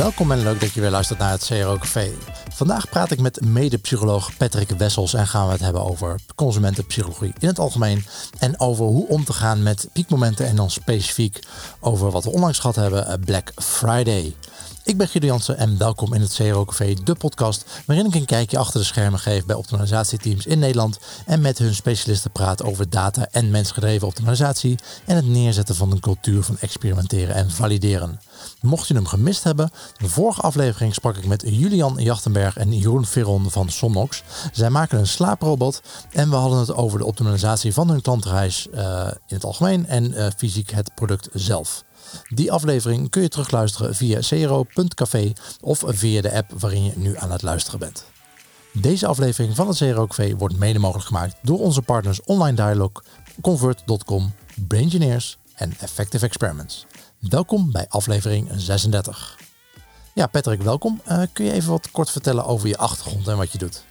Welkom en leuk dat je weer luistert naar het CRO Café. Vandaag praat ik met medepsycholoog Patrick Wessels en gaan we het hebben over consumentenpsychologie in het algemeen en over hoe om te gaan met piekmomenten en dan specifiek over wat we onlangs gehad hebben, eh, Black Friday. Ik ben Guido Jansen en welkom in het CRO de podcast waarin ik een kijkje achter de schermen geef bij optimalisatieteams in Nederland en met hun specialisten praat over data en mensgedreven optimalisatie en het neerzetten van een cultuur van experimenteren en valideren. Mocht je hem gemist hebben, de vorige aflevering sprak ik met Julian Jachtenberg en Jeroen Veron van Somnox. Zij maken een slaaprobot en we hadden het over de optimalisatie van hun klantreis uh, in het algemeen en uh, fysiek het product zelf. Die aflevering kun je terugluisteren via cro.café of via de app waarin je nu aan het luisteren bent. Deze aflevering van het CRO Café wordt mede mogelijk gemaakt door onze partners Online Dialog, Convert.com, Braingineers en Effective Experiments. Welkom bij aflevering 36. Ja, Patrick, welkom. Uh, kun je even wat kort vertellen over je achtergrond en wat je doet?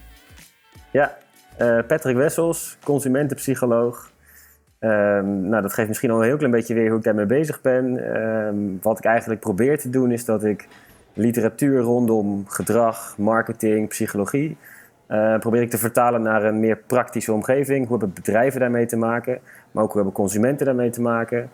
Ja, uh, Patrick Wessels, consumentenpsycholoog. Um, nou, dat geeft misschien al een heel klein beetje weer hoe ik daarmee bezig ben. Um, wat ik eigenlijk probeer te doen is dat ik literatuur rondom gedrag, marketing, psychologie... Uh, probeer ik te vertalen naar een meer praktische omgeving. Hoe hebben bedrijven daarmee te maken? Maar ook hoe hebben consumenten daarmee te maken?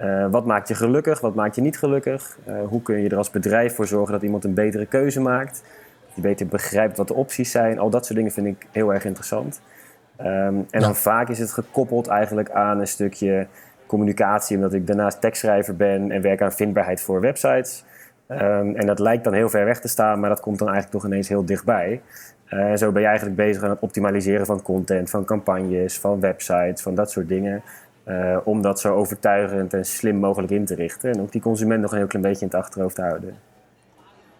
Uh, wat maakt je gelukkig, wat maakt je niet gelukkig? Uh, hoe kun je er als bedrijf voor zorgen dat iemand een betere keuze maakt? Dat je beter begrijpt wat de opties zijn. Al dat soort dingen vind ik heel erg interessant. Um, en dan vaak is het gekoppeld eigenlijk aan een stukje communicatie, omdat ik daarnaast tekstschrijver ben en werk aan vindbaarheid voor websites. Um, en dat lijkt dan heel ver weg te staan, maar dat komt dan eigenlijk toch ineens heel dichtbij. Uh, en zo ben je eigenlijk bezig aan het optimaliseren van content, van campagnes, van websites, van dat soort dingen. Uh, om dat zo overtuigend en slim mogelijk in te richten. En ook die consument nog een heel klein beetje in het achterhoofd te houden.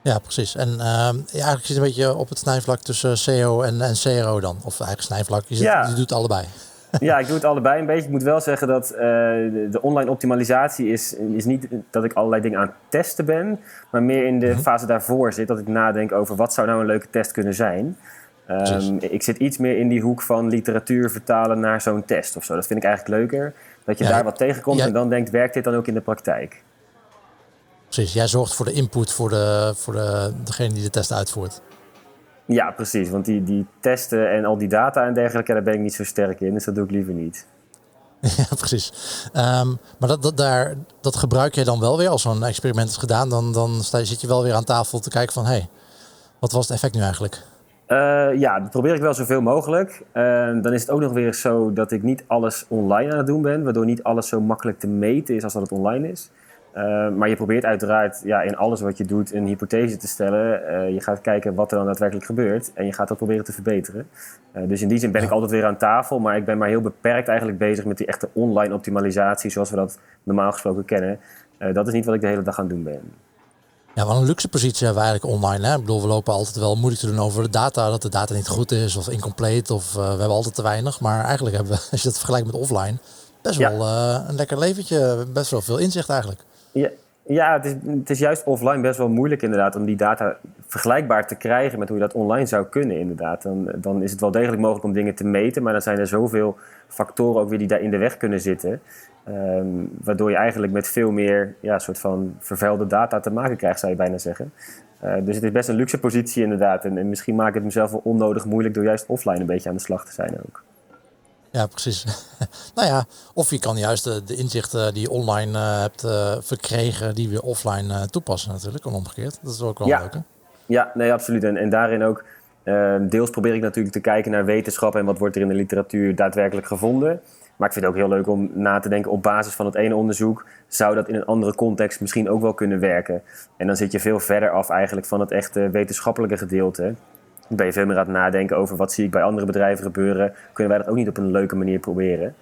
Ja, precies. En uh, ja, eigenlijk zit een beetje op het snijvlak tussen SEO en, en CRO dan. Of eigenlijk snijvlak, je, zit, ja. je doet allebei. Ja, ik doe het allebei een beetje. Ik moet wel zeggen dat uh, de, de, online optimalisatie is, is niet dat ik allerlei dingen aan het testen ben. Maar meer in de mm-hmm. fase daarvoor zit dat ik nadenk over wat zou nou een leuke test kunnen zijn. Um, ik zit iets meer in die hoek van literatuur vertalen naar zo'n test of zo. Dat vind ik eigenlijk leuker. Dat je ja, daar wat tegenkomt ja. en dan denkt, werkt dit dan ook in de praktijk? Precies, jij zorgt voor de input voor, de, voor de, degene die de test uitvoert. Ja, precies. Want die, die testen en al die data en dergelijke, daar ben ik niet zo sterk in. Dus dat doe ik liever niet. Ja, precies. Um, maar dat, dat, daar, dat gebruik je dan wel weer als zo'n experiment is gedaan. Dan, dan sta, zit je wel weer aan tafel te kijken van... hé, hey, wat was het effect nu eigenlijk? Uh, ja, dat probeer ik wel zoveel mogelijk. Uh, dan is het ook nog weer zo dat ik niet alles online aan het doen ben, waardoor niet alles zo makkelijk te meten is als dat het online is. Uh, maar je probeert uiteraard ja, in alles wat je doet een hypothese te stellen. je gaat kijken wat er dan daadwerkelijk gebeurt en je gaat dat proberen te verbeteren. dus in die zin ben ik altijd weer aan tafel, maar ik ben maar heel beperkt eigenlijk bezig met die echte online optimalisatie zoals we dat normaal gesproken kennen. dat is niet wat ik de hele dag aan het doen ben. Ja, wat een luxe positie hebben we eigenlijk online. Hè? Ik bedoel, we lopen altijd wel moeilijk te doen over de data. Dat de data niet goed is of incomplete of we hebben altijd te weinig. Maar eigenlijk hebben we, als je dat vergelijkt met offline, best ja. wel een lekker leventje. Best wel veel inzicht eigenlijk. Ja, ja het, is, het is juist offline best wel moeilijk inderdaad om die data vergelijkbaar te krijgen met hoe je dat online zou kunnen inderdaad. Dan, dan is het wel degelijk mogelijk om dingen te meten. Maar dan zijn er zoveel factoren ook weer die daar in de weg kunnen zitten. Um, waardoor je eigenlijk met veel meer ja, soort van vervuilde data te maken krijgt, zou je bijna zeggen. Uh, dus het is best een luxe positie inderdaad. En, en, misschien maak ik het mezelf wel onnodig moeilijk door juist offline een beetje aan de slag te zijn ook. Ja, precies. nou ja, of je kan juist de, de inzichten die je online uh, hebt uh, verkregen, die weer offline toepassen natuurlijk, omgekeerd. Dat is ook wel ja. leuk hè? Ja, nee, absoluut. En, en daarin ook, ehm, deels probeer ik natuurlijk te kijken naar wetenschap en wat wordt er in de literatuur daadwerkelijk gevonden. Maar ik vind het ook heel leuk om na te denken op basis van het ene onderzoek, zou dat in een andere context misschien ook wel kunnen werken. En dan zit je veel verder af eigenlijk van het echte wetenschappelijke gedeelte. Ben je veel meer aan het nadenken over wat zie ik bij andere bedrijven gebeuren. Kunnen wij dat ook niet op een leuke manier proberen?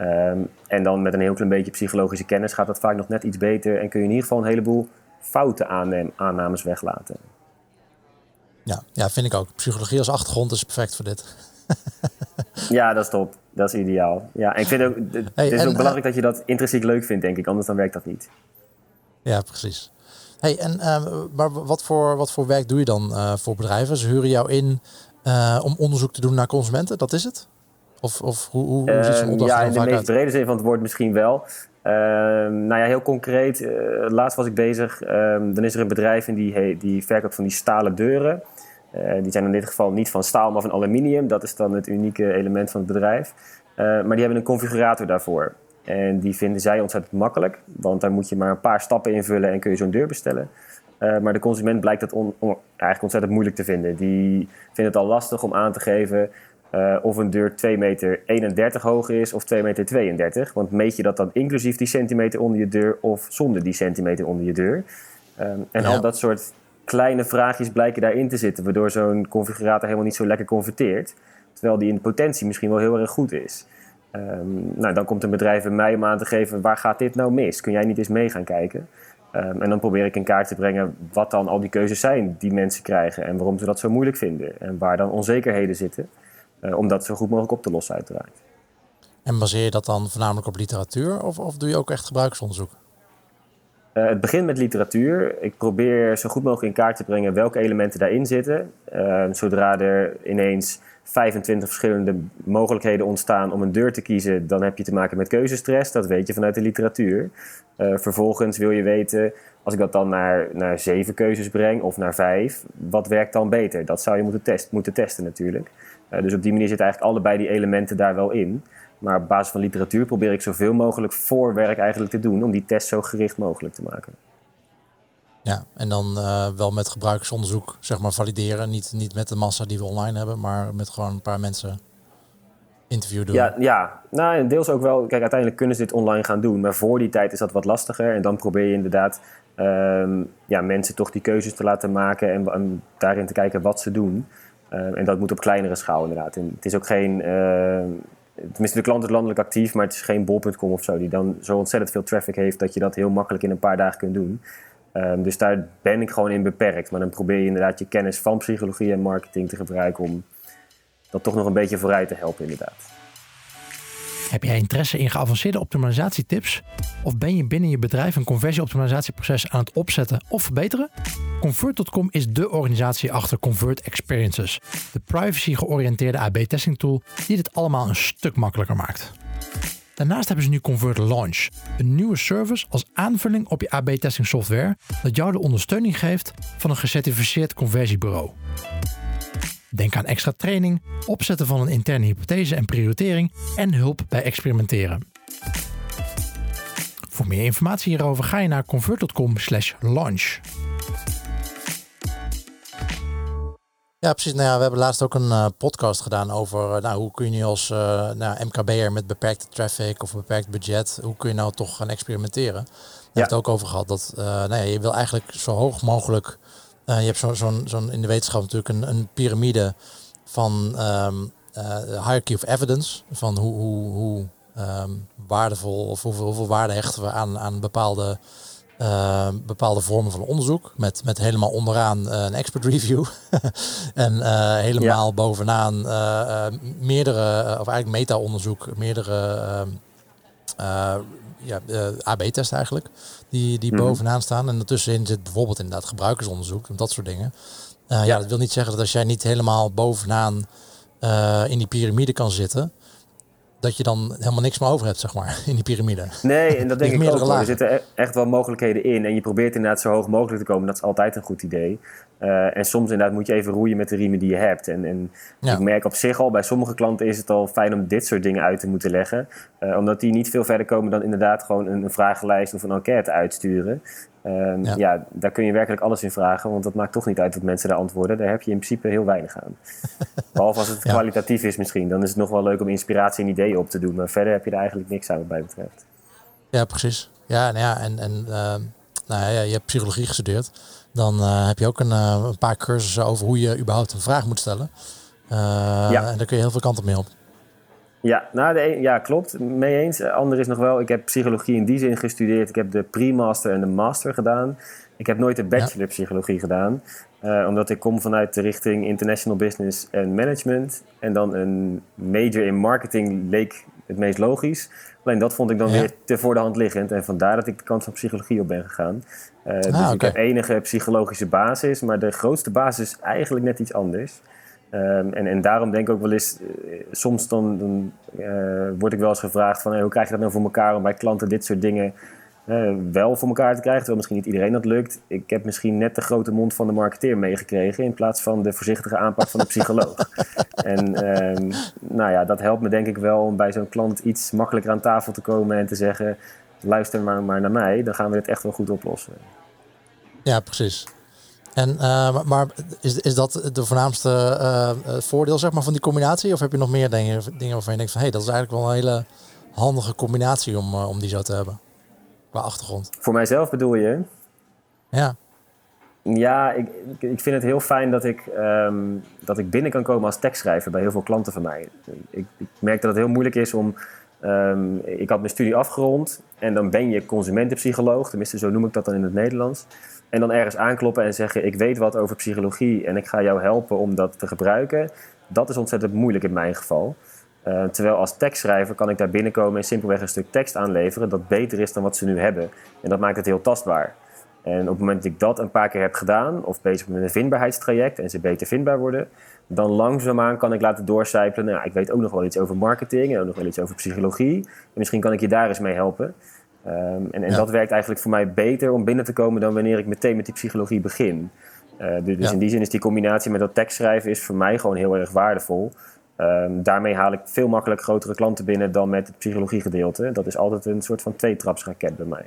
Um, en dan met een heel klein beetje psychologische kennis gaat dat vaak nog net iets beter. En kun je in ieder geval een heleboel foute aannames weglaten. Ja, ja, vind ik ook. Psychologie als achtergrond is perfect voor dit. ja, dat is top. Dat is ideaal. Ja, en ik vind ook, het hey, is en, ook belangrijk dat je dat intrinsiek leuk vindt, denk ik. Anders dan werkt dat niet. Ja, precies. Hey, en, uh, maar wat voor, wat voor werk doe je dan uh, voor bedrijven? Ze huren jou in uh, om onderzoek te doen naar consumenten, dat is het? Of, of hoe, hoe, hoe ziet zo'n Ja, in de meest brede zin van het woord misschien wel. Ehm, nou ja, heel concreet. Uh, laatst was ik bezig. Ehm, dan is er een bedrijf en die, die verkoopt van die stalen deuren. Uh, die zijn in dit geval niet van staal, maar van aluminium. Dat is dan het unieke element van het bedrijf. Uh, maar die hebben een configurator daarvoor. En die vinden zij ontzettend makkelijk. Want daar moet je maar een paar stappen invullen en kun je zo'n deur bestellen. maar de consument blijkt dat on, on, eigenlijk ontzettend moeilijk te vinden. Die vindt het al lastig om aan te geven uh, of een deur 2 meter 31 hoog is of 2 meter 32. Want meet je dat dan inclusief die centimeter onder je deur of zonder die centimeter onder je deur? Um, en ja. al dat soort kleine vraagjes blijken daarin te zitten, waardoor zo'n configurator helemaal niet zo lekker converteert. Terwijl die in de potentie misschien wel heel erg goed is. Um, nou, dan komt een bedrijf bij mij om aan te geven, waar gaat dit nou mis? Kun jij niet eens mee gaan kijken? Um, en dan probeer ik in kaart te brengen wat dan al die keuzes zijn die mensen krijgen en waarom ze dat zo moeilijk vinden en waar dan onzekerheden zitten. Uh, om dat zo goed mogelijk op te lossen, uiteraard. En baseer je dat dan voornamelijk op literatuur of, of doe je ook echt gebruiksonderzoek? Uh, het begint met literatuur. Ik probeer zo goed mogelijk in kaart te brengen welke elementen daarin zitten. Uh, zodra er ineens 25 verschillende mogelijkheden ontstaan om een deur te kiezen, dan heb je te maken met keuzestress. Dat weet je vanuit de literatuur. Uh, vervolgens wil je weten, als ik dat dan naar, naar zeven keuzes breng of naar vijf, wat werkt dan beter? Dat zou je moeten, test, moeten testen natuurlijk. Uh, dus op die manier zitten eigenlijk allebei die elementen daar wel in. Maar op basis van literatuur probeer ik zoveel mogelijk voorwerk eigenlijk te doen om die test zo gericht mogelijk te maken. Ja, en dan uh, wel met gebruiksonderzoek zeg maar valideren. Niet, niet met de massa die we online hebben, maar met gewoon een paar mensen interview doen. Ja, ja. Nou, deels ook wel. Kijk, uiteindelijk kunnen ze dit online gaan doen. Maar voor die tijd is dat wat lastiger. En dan probeer je inderdaad um, ja, mensen toch die keuzes te laten maken en, daarin te kijken wat ze doen. Uh, en dat moet op kleinere schaal inderdaad. En het is ook geen... Uh, tenminste, de klant is landelijk actief, maar het is geen bol.com of zo... die dan zo ontzettend veel traffic heeft... dat je dat heel makkelijk in een paar dagen kunt doen. Um, dus daar ben ik gewoon in beperkt. Maar dan probeer je inderdaad je kennis van psychologie en marketing te gebruiken... om dat toch nog een beetje vooruit te helpen inderdaad. Heb jij interesse in geavanceerde optimalisatietips? Of ben je binnen je bedrijf een conversieoptimalisatieproces aan het opzetten of verbeteren? Convert.com is de organisatie achter Convert Experiences, de privacy-georiënteerde AB-testing tool die dit allemaal een stuk makkelijker maakt. Daarnaast hebben ze nu Convert Launch, een nieuwe service als aanvulling op je AB-testing software dat jou de ondersteuning geeft van een gecertificeerd conversiebureau. Denk aan extra training, opzetten van een interne hypothese en prioritering en hulp bij experimenteren. Voor meer informatie hierover ga je naar convert.com/launch. Ja, precies. Nou ja, we hebben laatst ook een uh, podcast gedaan over uh, nou, hoe kun je nu als uh, nou, MKB'er met beperkte traffic of beperkt budget, hoe kun je nou toch gaan experimenteren? Daar ja. hebben het ook over gehad dat nou ja, je wil eigenlijk zo hoog mogelijk je hebt zo'n zo zo in de wetenschap natuurlijk een, een piramide van um, hierarchy of evidence. Van hoe, hoe, hoe um, waardevol of hoeveel, hoeveel, waarde hechten we aan, aan bepaalde, uh, bepaalde vormen van onderzoek. Met, met helemaal onderaan een expert review. en helemaal ja. bovenaan meerdere, of eigenlijk meta-onderzoek, meerdere ehm, ja, uh, AB-test eigenlijk, die, die mm-hmm. bovenaan staan. En ertussenin zit bijvoorbeeld inderdaad gebruikersonderzoek en dat soort dingen. Ja. ja. dat wil niet zeggen dat als jij niet helemaal bovenaan in die piramide kan zitten, dat je dan helemaal niks meer over hebt, zeg maar, in die piramide. Nee, en dat denk ik ook. Er zitten e-, echt wel mogelijkheden in. En je probeert inderdaad zo hoog mogelijk te komen. Dat is altijd een goed idee. Uh, en soms inderdaad moet je even roeien met de riemen die je hebt. En, en ja. ik merk op zich al, bij sommige klanten is het al fijn om dit soort dingen uit te moeten leggen. Uh, omdat die niet veel verder komen dan inderdaad gewoon een, een vragenlijst of een enquête uitsturen. Um, ja. ja. daar kun je werkelijk alles in vragen, want dat maakt toch niet uit wat mensen daar antwoorden. Daar heb je in principe heel weinig aan. Behalve als het kwalitatief is misschien, dan is het nog wel leuk om inspiratie en ideeën op te doen. Maar verder heb je er eigenlijk niks aan wat mij betreft. Ja, precies. Ja, nou ja en, en uh, nou ja, je hebt psychologie gestudeerd. Dan uh, heb je ook een, uh, een, paar cursussen over hoe je überhaupt een vraag moet stellen. ja. En daar kun je heel veel kanten mee op. Ja, nou, de een, ja, klopt. Mee eens. Ander is nog wel, ik heb psychologie in die zin gestudeerd. Ik heb de pre-master en de master gedaan. Ik heb nooit de bachelor psychologie gedaan. Uh, omdat ik kom vanuit de richting international business en management. En dan een major in marketing leek het meest logisch. Alleen dat vond ik dan ja. weer te voor de hand liggend. En vandaar dat ik de kant van psychologie op ben gegaan. Uh, ah, dus okay. ik heb enige psychologische basis. Maar de grootste basis is eigenlijk net iets anders. Um, en, en daarom denk ik ook wel eens, uh, soms dan, dan word ik wel eens gevraagd van hoe krijg je dat nou voor elkaar om bij klanten dit soort dingen wel voor elkaar te krijgen. Terwijl misschien niet iedereen dat lukt. Ik heb misschien net de grote mond van de marketeer meegekregen in plaats van de voorzichtige aanpak van de psycholoog. en ehm, nou ja, dat helpt me denk ik wel om bij zo'n klant iets makkelijker aan tafel te komen en te zeggen luister maar, maar naar mij, dan gaan we dit echt wel goed oplossen. Ja, precies. En, uh, maar is, is dat de voornaamste uh, voordeel zeg maar, van die combinatie? Of heb je nog meer dingen, dingen waarvan je denkt van hé, hey, dat is eigenlijk wel een hele handige combinatie om, uh, om die zo te hebben? Qua achtergrond. Voor mijzelf bedoel je? Ja. Ja, ik, ik vind het heel fijn dat ik, um, dat ik binnen kan komen als tekstschrijver bij heel veel klanten van mij. Ik, ik merk dat het heel moeilijk is om Um, ik had mijn studie afgerond en dan ben je consumentenpsycholoog, tenminste zo noem ik dat dan in het Nederlands. En dan ergens aankloppen en zeggen: Ik weet wat over psychologie en ik ga jou helpen om dat te gebruiken. Dat is ontzettend moeilijk in mijn geval. Uh, terwijl als tekstschrijver kan ik daar binnenkomen en simpelweg een stuk tekst aanleveren dat beter is dan wat ze nu hebben. En dat maakt het heel tastbaar. En op het moment dat ik dat een paar keer heb gedaan, of bezig met een vindbaarheidstraject en ze beter vindbaar worden, dan langzaamaan kan ik laten doorcijpelen. Nou, ik weet ook nog wel iets over marketing en ook nog wel iets over psychologie. En misschien kan ik je daar eens mee helpen. Um, en, en dat werkt eigenlijk voor mij beter om binnen te komen dan wanneer ik meteen met die psychologie begin. Uh, dus ja. in die zin is die combinatie met dat tekstschrijven is voor mij gewoon heel erg waardevol. Um, daarmee haal ik veel makkelijk grotere klanten binnen dan met het psychologiegedeelte. Dat is altijd een soort van tweetrapsraket bij mij.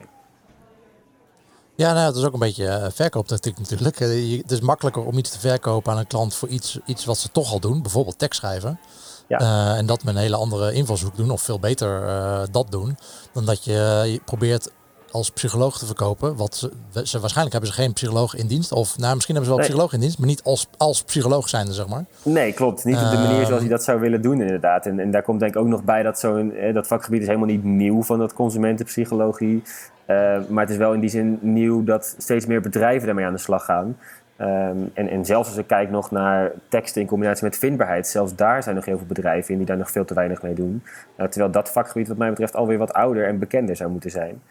Ja, nou, dat is ook een beetje uh, verkooptactiek natuurlijk. Uh, het is makkelijker om iets te verkopen aan een klant voor iets, iets wat ze toch al doen. Bijvoorbeeld tekst schrijven. Ja. Uh, en dat met een hele andere invalshoek doen. Of veel beter dat doen. Dan dat je, je probeert als psycholoog te verkopen. Wat ze, ze, waarschijnlijk hebben ze geen psycholoog in dienst. Of nou, misschien hebben ze wel nee. psycholoog in dienst, maar niet als, als psycholoog zijnde, zeg maar. Nee, klopt. Niet op de manier zoals je dat zou willen doen, inderdaad. En, en daar komt denk ik ook nog bij dat zo'n dat vakgebied is helemaal niet nieuw van dat consumentenpsychologie. Uh, maar het is wel in die zin nieuw dat steeds meer bedrijven daarmee aan de slag gaan. Um, en, en zelfs als ik kijk nog naar teksten in combinatie met vindbaarheid, zelfs daar zijn nog heel veel bedrijven in die daar nog veel te weinig mee doen. Uh, terwijl dat vakgebied wat mij betreft alweer wat ouder en bekender zou moeten zijn.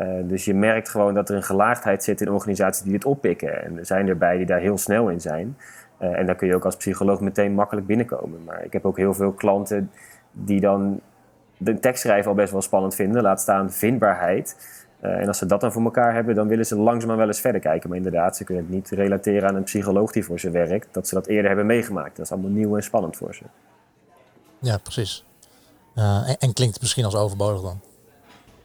Uh, dus je merkt gewoon dat er een gelaagdheid zit in organisaties die dit oppikken. En er zijn erbij die daar heel snel in zijn. en daar kun je ook als psycholoog meteen makkelijk binnenkomen. Maar ik heb ook heel veel klanten die dan de tekstschrijven al best wel spannend vinden, laat staan vindbaarheid. Uh, en als ze dat dan voor elkaar hebben, dan willen ze langzaamaan wel eens verder kijken. Maar inderdaad, ze kunnen het niet relateren aan een psycholoog die voor ze werkt, dat ze dat eerder hebben meegemaakt. Dat is allemaal nieuw en spannend voor ze. Ja, precies. Uh, en, en, klinkt het misschien als overbodig dan?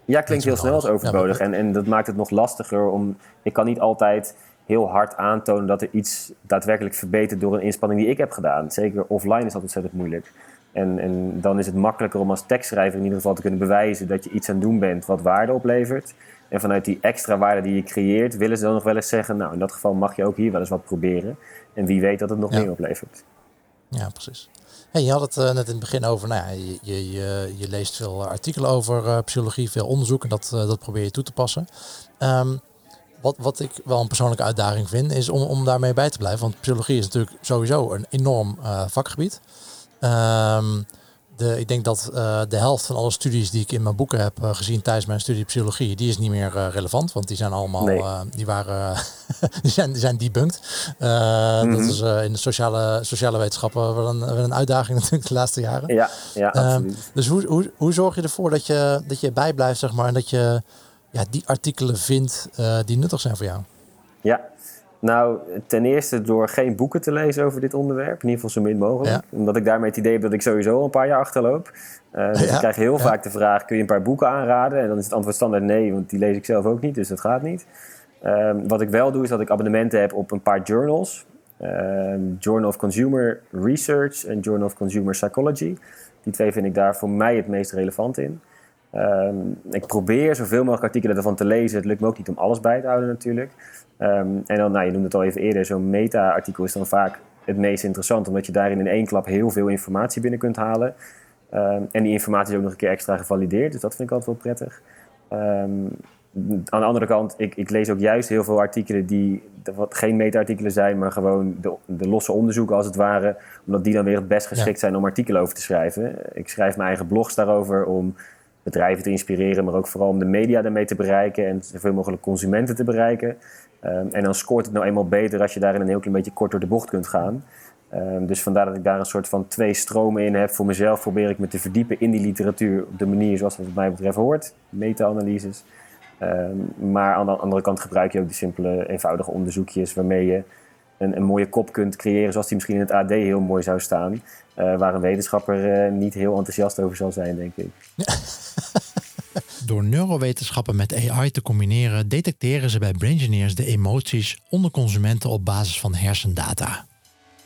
Ja, klinkt heel snel als overbodig. Ja, en, en dat maakt het nog lastiger om. Ik kan niet altijd heel hard aantonen dat er iets daadwerkelijk verbetert door een inspanning die ik heb gedaan. Zeker offline is dat ontzettend moeilijk. En, en, dan is het makkelijker om als tekstschrijver in ieder geval te kunnen bewijzen dat je iets aan het doen bent wat waarde oplevert. En vanuit die extra waarde die je creëert, willen ze dan nog wel eens zeggen: Nou, in dat geval mag je ook hier wel eens wat proberen. En wie weet dat het nog ja. meer oplevert. Ja, precies. Hey, je had het uh, net in het begin over, nou ja, je, je, je, leest veel artikelen over uh, psychologie, veel onderzoek en dat, uh, dat probeer je toe te passen. Um, wat, wat ik wel een persoonlijke uitdaging vind, is om, om daarmee bij te blijven. Want psychologie is natuurlijk sowieso een enorm vakgebied. Um, de, ik denk dat uh, de helft van alle studies die ik in mijn boeken heb uh, gezien tijdens mijn studie psychologie, die is niet meer uh, relevant, want die zijn allemaal, nee. die waren, die zijn, die zijn debunked. Mm -hmm. Dat is in de sociale, sociale wetenschappen wel een, wel een uitdaging natuurlijk de laatste jaren. Ja, ja absoluut. dus hoe, hoe, hoe zorg je ervoor dat je, dat je bijblijft, zeg maar, en dat je ja, die artikelen vindt die nuttig zijn voor jou? Ja, nou, ten eerste door geen boeken te lezen over dit onderwerp. In ieder geval zo min mogelijk. Ja. Omdat ik daarmee het idee heb dat ik sowieso al een paar jaar achterloop. Uh, dus ja. ik krijg heel ja. vaak de vraag, kun je een paar boeken aanraden? En dan is het antwoord standaard nee, want die lees ik zelf ook niet. Dus dat gaat niet. Um, wat ik wel doe, is dat ik abonnementen heb op een paar journals. Um, Journal of Consumer Research en Journal of Consumer Psychology. Die twee vind ik daar voor mij het meest relevant in. Um, ik probeer zoveel mogelijk artikelen ervan te lezen. Het lukt me ook niet om alles bij te houden natuurlijk. Um, en dan, nou, je noemde het al even eerder, zo'n meta-artikel is dan vaak het meest interessant, omdat je daarin in één klap heel veel informatie binnen kunt halen. Um, en die informatie is ook nog een keer extra gevalideerd, dus dat vind ik altijd wel prettig. Um, aan de andere kant, ik, ik, lees ook juist heel veel artikelen die wat geen meta-artikelen zijn, maar gewoon de, de, losse onderzoeken als het ware, omdat die dan weer het best geschikt ja. zijn om artikelen over te schrijven. Ik schrijf mijn eigen blogs daarover om bedrijven te inspireren, maar ook vooral om de media daarmee te bereiken en zoveel mogelijk consumenten te bereiken. Um, en dan scoort het nou eenmaal beter als je daarin een heel klein beetje kort door de bocht kunt gaan. Ehm, dus vandaar dat ik daar een soort van twee stromen in heb. Voor mezelf probeer ik me te verdiepen in die literatuur op de manier zoals het wat mij betreft hoort. Meta-analyses. Ehm, maar aan de andere kant gebruik je ook die simpele, eenvoudige onderzoekjes waarmee je een, een, mooie kop kunt creëren, zoals die misschien in het AD heel mooi zou staan. Uh, waar een wetenschapper uh, niet heel enthousiast over zal zijn, denk ik. Door neurowetenschappen met AI te combineren, detecteren ze bij Braingineers de emoties onder consumenten op basis van hersendata.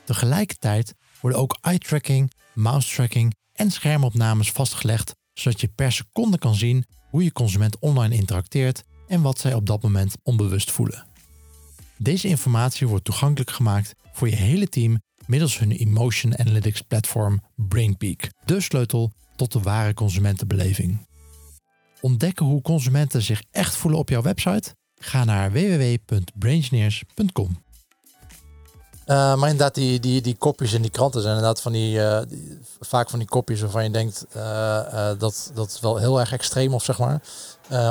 Tegelijkertijd worden ook eye-tracking, mouse-tracking en schermopnames vastgelegd, zodat je per seconde kan zien hoe je consument online interacteert en wat zij op dat moment onbewust voelen. Deze informatie wordt toegankelijk gemaakt voor je hele team middels hun Emotion Analytics platform BrainPeak, de sleutel tot de ware consumentenbeleving. Ontdekken hoe consumenten zich echt voelen op jouw website? Ga naar www.braingineers.com. Uh, maar inderdaad, die, die, die kopjes in die kranten zijn inderdaad van die, uh, die vaak van die kopjes waarvan je denkt uh, dat dat is wel heel erg extreem of zeg maar.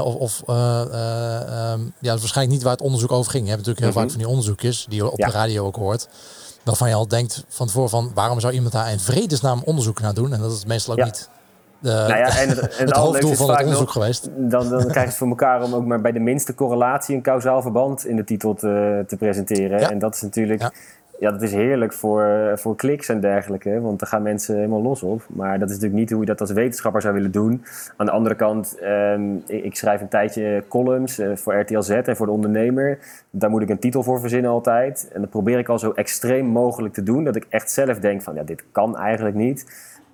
of of um, ja, waarschijnlijk niet waar het onderzoek over ging. Je hebt natuurlijk heel vaak mhm. van die onderzoekjes die je op de radio ook hoort. Waarvan je al denkt van tevoren van waarom zou iemand daar in vredesnaam onderzoek naar doen? En dat is meestal ook niet de, nou ja, en het, het, hoofddoel van het onderzoek geweest. Dan, dan krijg je het voor elkaar om ook maar bij de minste correlatie een kausaal verband in de titel te, te presenteren. En dat is natuurlijk ja, dat is heerlijk voor, voor kliks en dergelijke, want daar gaan mensen helemaal los op. Maar dat is natuurlijk niet hoe je dat als wetenschapper zou willen doen. Aan de andere kant, ehm, ik, schrijf een tijdje columns uh, voor RTL Z en voor de ondernemer. Daar moet ik een titel voor verzinnen altijd. En dat probeer ik al zo extreem mogelijk te doen, dat ik echt zelf denk van, ja, dit kan eigenlijk niet.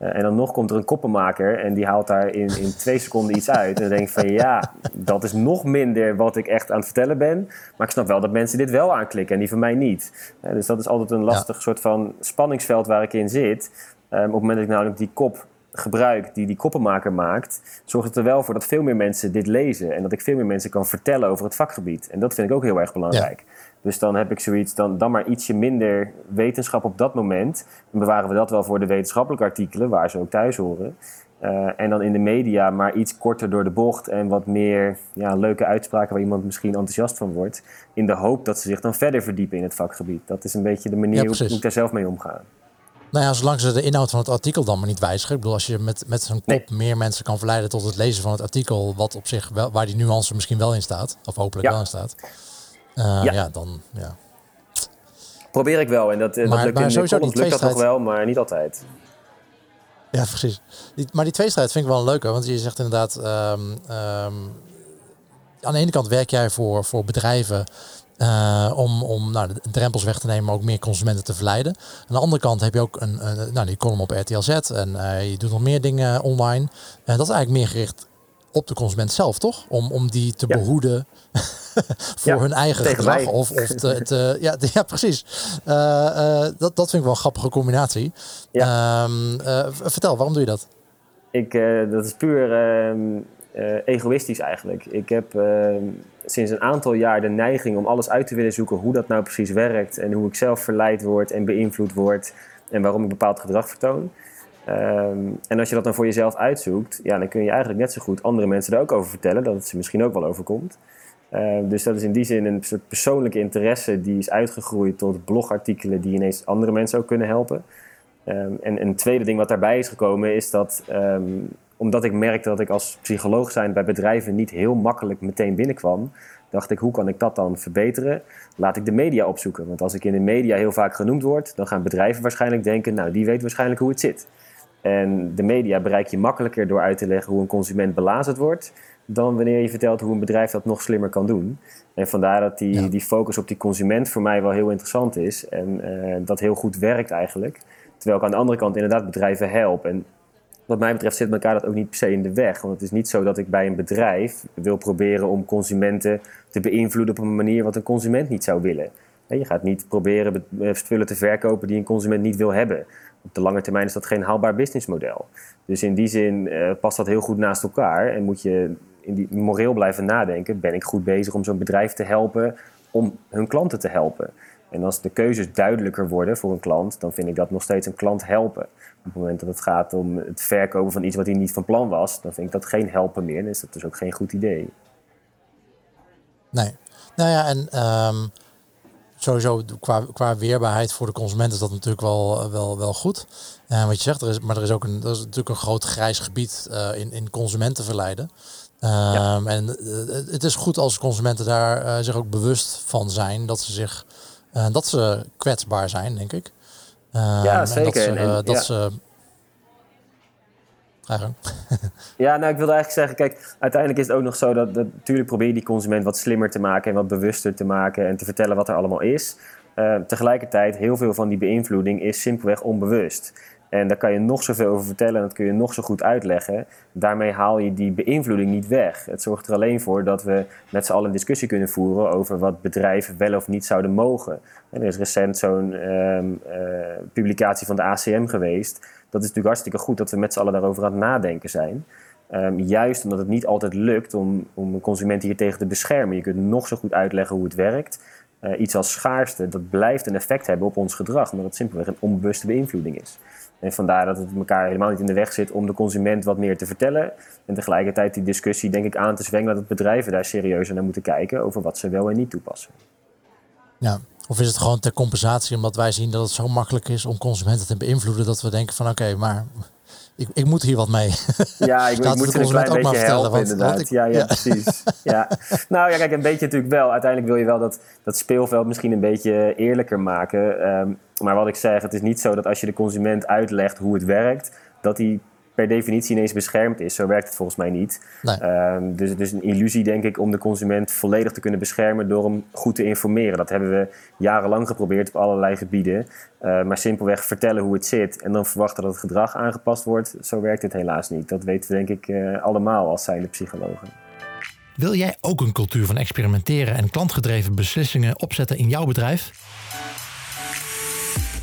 Eh, en dan nog komt er een koppenmaker en die haalt daar in, in twee seconden iets uit. En dan denk ik van ja, dat is nog minder wat ik echt aan het vertellen ben. Maar ik snap wel dat mensen dit wel aanklikken en die van mij niet. Uh, dus dat is altijd een lastig soort van spanningsveld waar ik in zit. Um, op het moment dat ik namelijk die kop gebruik die die koppenmaker maakt, zorgt het er wel voor dat veel meer mensen dit lezen. En dat ik veel meer mensen kan vertellen over het vakgebied. En dat vind ik ook heel erg belangrijk. Dus dan heb ik zoiets, dan, dan maar ietsje minder wetenschap op dat moment. Dan bewaren we dat wel voor de wetenschappelijke artikelen, waar ze ook thuis horen. Uh, en dan in de media maar iets korter door de bocht en wat meer ja, leuke uitspraken waar iemand misschien enthousiast van wordt. In de hoop dat ze zich dan verder verdiepen in het vakgebied. Dat is een beetje de manier hoe ik daar zelf mee omga. Nou ja, zolang ze de inhoud van het artikel dan maar niet wijzigen. Ik bedoel, als je met, met zo'n kop meer mensen kan verleiden tot het lezen van het artikel, wat op zich wel, waar die nuance misschien wel in staat, of hopelijk wel in staat. Uh, ja. ja. dan ja. Probeer ik wel. En dat, maar, dat lukt maar in sowieso die lukt dat nog wel, maar niet altijd. Ja, precies. Die, maar die tweestrijd vind ik wel een leuke. Want je zegt inderdaad... Um, um, aan de ene kant werk jij voor, voor bedrijven... Uh, om om nou, de drempels weg te nemen, maar ook meer consumenten te verleiden. Aan de andere kant heb je ook een, een nou, die column op RTL Z en uh, je doet nog meer dingen online. En dat is eigenlijk meer gericht op de consument zelf, toch? Om, om die te behoeden voor hun eigen gedrag. Of, of te, ja, ja, precies. Uh, uh, dat, dat vind ik wel een grappige combinatie. Ja. Um, uh, vertel, waarom doe je dat? Ik, dat is puur ehm, egoïstisch eigenlijk. Ik heb ehm, sinds een aantal jaar de neiging om alles uit te willen zoeken hoe dat nou precies werkt en hoe ik zelf verleid word en beïnvloed word en waarom ik bepaald gedrag vertoon. Um, en als je dat dan voor jezelf uitzoekt, ja, dan kun je eigenlijk net zo goed andere mensen er ook over vertellen, dat het ze misschien ook wel overkomt. Uh, dus dat is in die zin een soort persoonlijke interesse die is uitgegroeid tot blogartikelen die ineens andere mensen ook kunnen helpen. Um, en een tweede ding wat daarbij is gekomen is dat, omdat ik merkte dat ik als psycholoog zijn bij bedrijven niet heel makkelijk meteen binnenkwam, dacht ik, hoe kan ik dat dan verbeteren? Laat ik de media opzoeken. Want als ik in de media heel vaak genoemd word, dan gaan bedrijven waarschijnlijk denken, nou, die weet waarschijnlijk hoe het zit. En de media bereik je makkelijker door uit te leggen hoe een consument belazerd wordt, dan wanneer je vertelt hoe een bedrijf dat nog slimmer kan doen. En vandaar dat die, die focus op die consument voor mij wel heel interessant is en uh, dat heel goed werkt eigenlijk. Terwijl ik aan de andere kant inderdaad bedrijven help. En wat mij betreft zit elkaar dat ook niet per se in de weg. Want het is niet zo dat ik bij een bedrijf wil proberen om consumenten te beïnvloeden op een manier wat een consument niet zou willen. Je gaat niet proberen spullen te verkopen die een consument niet wil hebben op de lange termijn is dat geen haalbaar businessmodel. Dus in die zin uh, past dat heel goed naast elkaar en moet je in die, moreel blijven nadenken. Ben ik goed bezig om zo'n bedrijf te helpen om hun klanten te helpen? En als de keuzes duidelijker worden voor een klant, dan vind ik dat nog steeds een klant helpen. Op het moment dat het gaat om het verkopen van iets wat hij niet van plan was, dan vind ik dat geen helpen meer. Dan is dat dus ook geen goed idee. Nee. Nou ja, en um, sowieso qua, qua weerbaarheid voor de consument is dat natuurlijk wel, wel, wel goed. Uh, wat je zegt, er is, maar er is ook een, er is natuurlijk een groot grijs gebied uh, in, in consumentenverleiden. Ja. Ehm, en het is goed als consumenten daar zich ook bewust van zijn dat ze zich dat ze kwetsbaar zijn, denk ik. ja, zeker. En dat ze, dat ze ja, nou, ik wilde eigenlijk zeggen, kijk, uiteindelijk is het ook nog zo dat, dat natuurlijk probeer je die consument wat slimmer te maken en wat bewuster te maken en te vertellen wat er allemaal is. Uh, tegelijkertijd, heel veel van die beïnvloeding is simpelweg onbewust. En daar kan je nog zoveel over vertellen en dat kun je nog zo goed uitleggen. Daarmee haal je die beïnvloeding niet weg. Het zorgt er alleen voor dat we met z'n allen een discussie kunnen voeren over wat bedrijven wel of niet zouden mogen. En er is recent zo'n uh, publicatie van de ACM geweest. Dat is natuurlijk hartstikke goed dat we met z'n allen daarover aan het nadenken zijn. Um, juist omdat het niet altijd lukt om, om een consument hier tegen te beschermen. Je kunt nog zo goed uitleggen hoe het werkt. Uh, iets als schaarste, dat blijft een effect hebben op ons gedrag, omdat het simpelweg een onbewuste beïnvloeding is. En vandaar dat het elkaar helemaal niet in de weg zit om de consument wat meer te vertellen. En tegelijkertijd die discussie denk ik aan te zwengelen dat bedrijven daar serieuzer naar moeten kijken over wat ze wel en niet toepassen. Ja, of is het gewoon ter compensatie omdat wij zien dat het zo makkelijk is om consumenten te beïnvloeden dat we denken van oké, maar ik, ik moet hier wat mee. Ja, ik, ik moet ze een klein beetje helpen want, inderdaad. ik, ja, ja, precies. Ja. Nou ja, kijk, een beetje natuurlijk wel. Uiteindelijk wil je wel dat, dat speelveld misschien een beetje eerlijker maken. Um, maar wat ik zeg, het is niet zo dat als je de consument uitlegt hoe het werkt, dat hij per definitie ineens beschermd is. Zo werkt het volgens mij niet. Um, dus het is een illusie, denk ik, om de consument volledig te kunnen beschermen door hem goed te informeren. Dat hebben we jarenlang geprobeerd op allerlei gebieden. Uh, maar simpelweg vertellen hoe het zit en dan verwachten dat het gedrag aangepast wordt. Zo werkt het helaas niet. Dat weten we denk ik uh, allemaal als zijnde psychologen. Wil jij ook een cultuur van experimenteren en klantgedreven beslissingen opzetten in jouw bedrijf?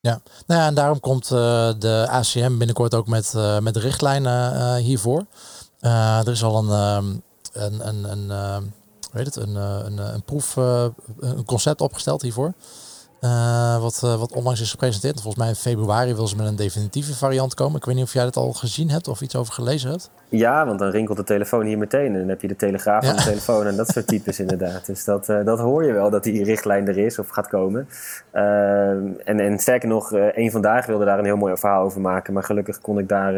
Ja, nou ja, en daarom komt uh, de ACM binnenkort ook met, uh, met richtlijnen uh, hiervoor. er is al een, een, een, een, weet het, een, een, een proef, een concept opgesteld hiervoor. Uh, wat, uh, wat onlangs is gepresenteerd. Volgens mij in februari wil ze met een definitieve variant komen. Ik weet niet of jij dat al gezien hebt of iets over gelezen hebt. Ja, want dan rinkelt de telefoon hier meteen. En dan heb je de telegraaf ja. aan de telefoon en dat soort types inderdaad. Dus dat, uh, dat hoor je wel, dat die richtlijn er is of gaat komen. en, en sterker nog, één vandaag wilde daar een heel mooi verhaal over maken. Maar gelukkig kon ik daar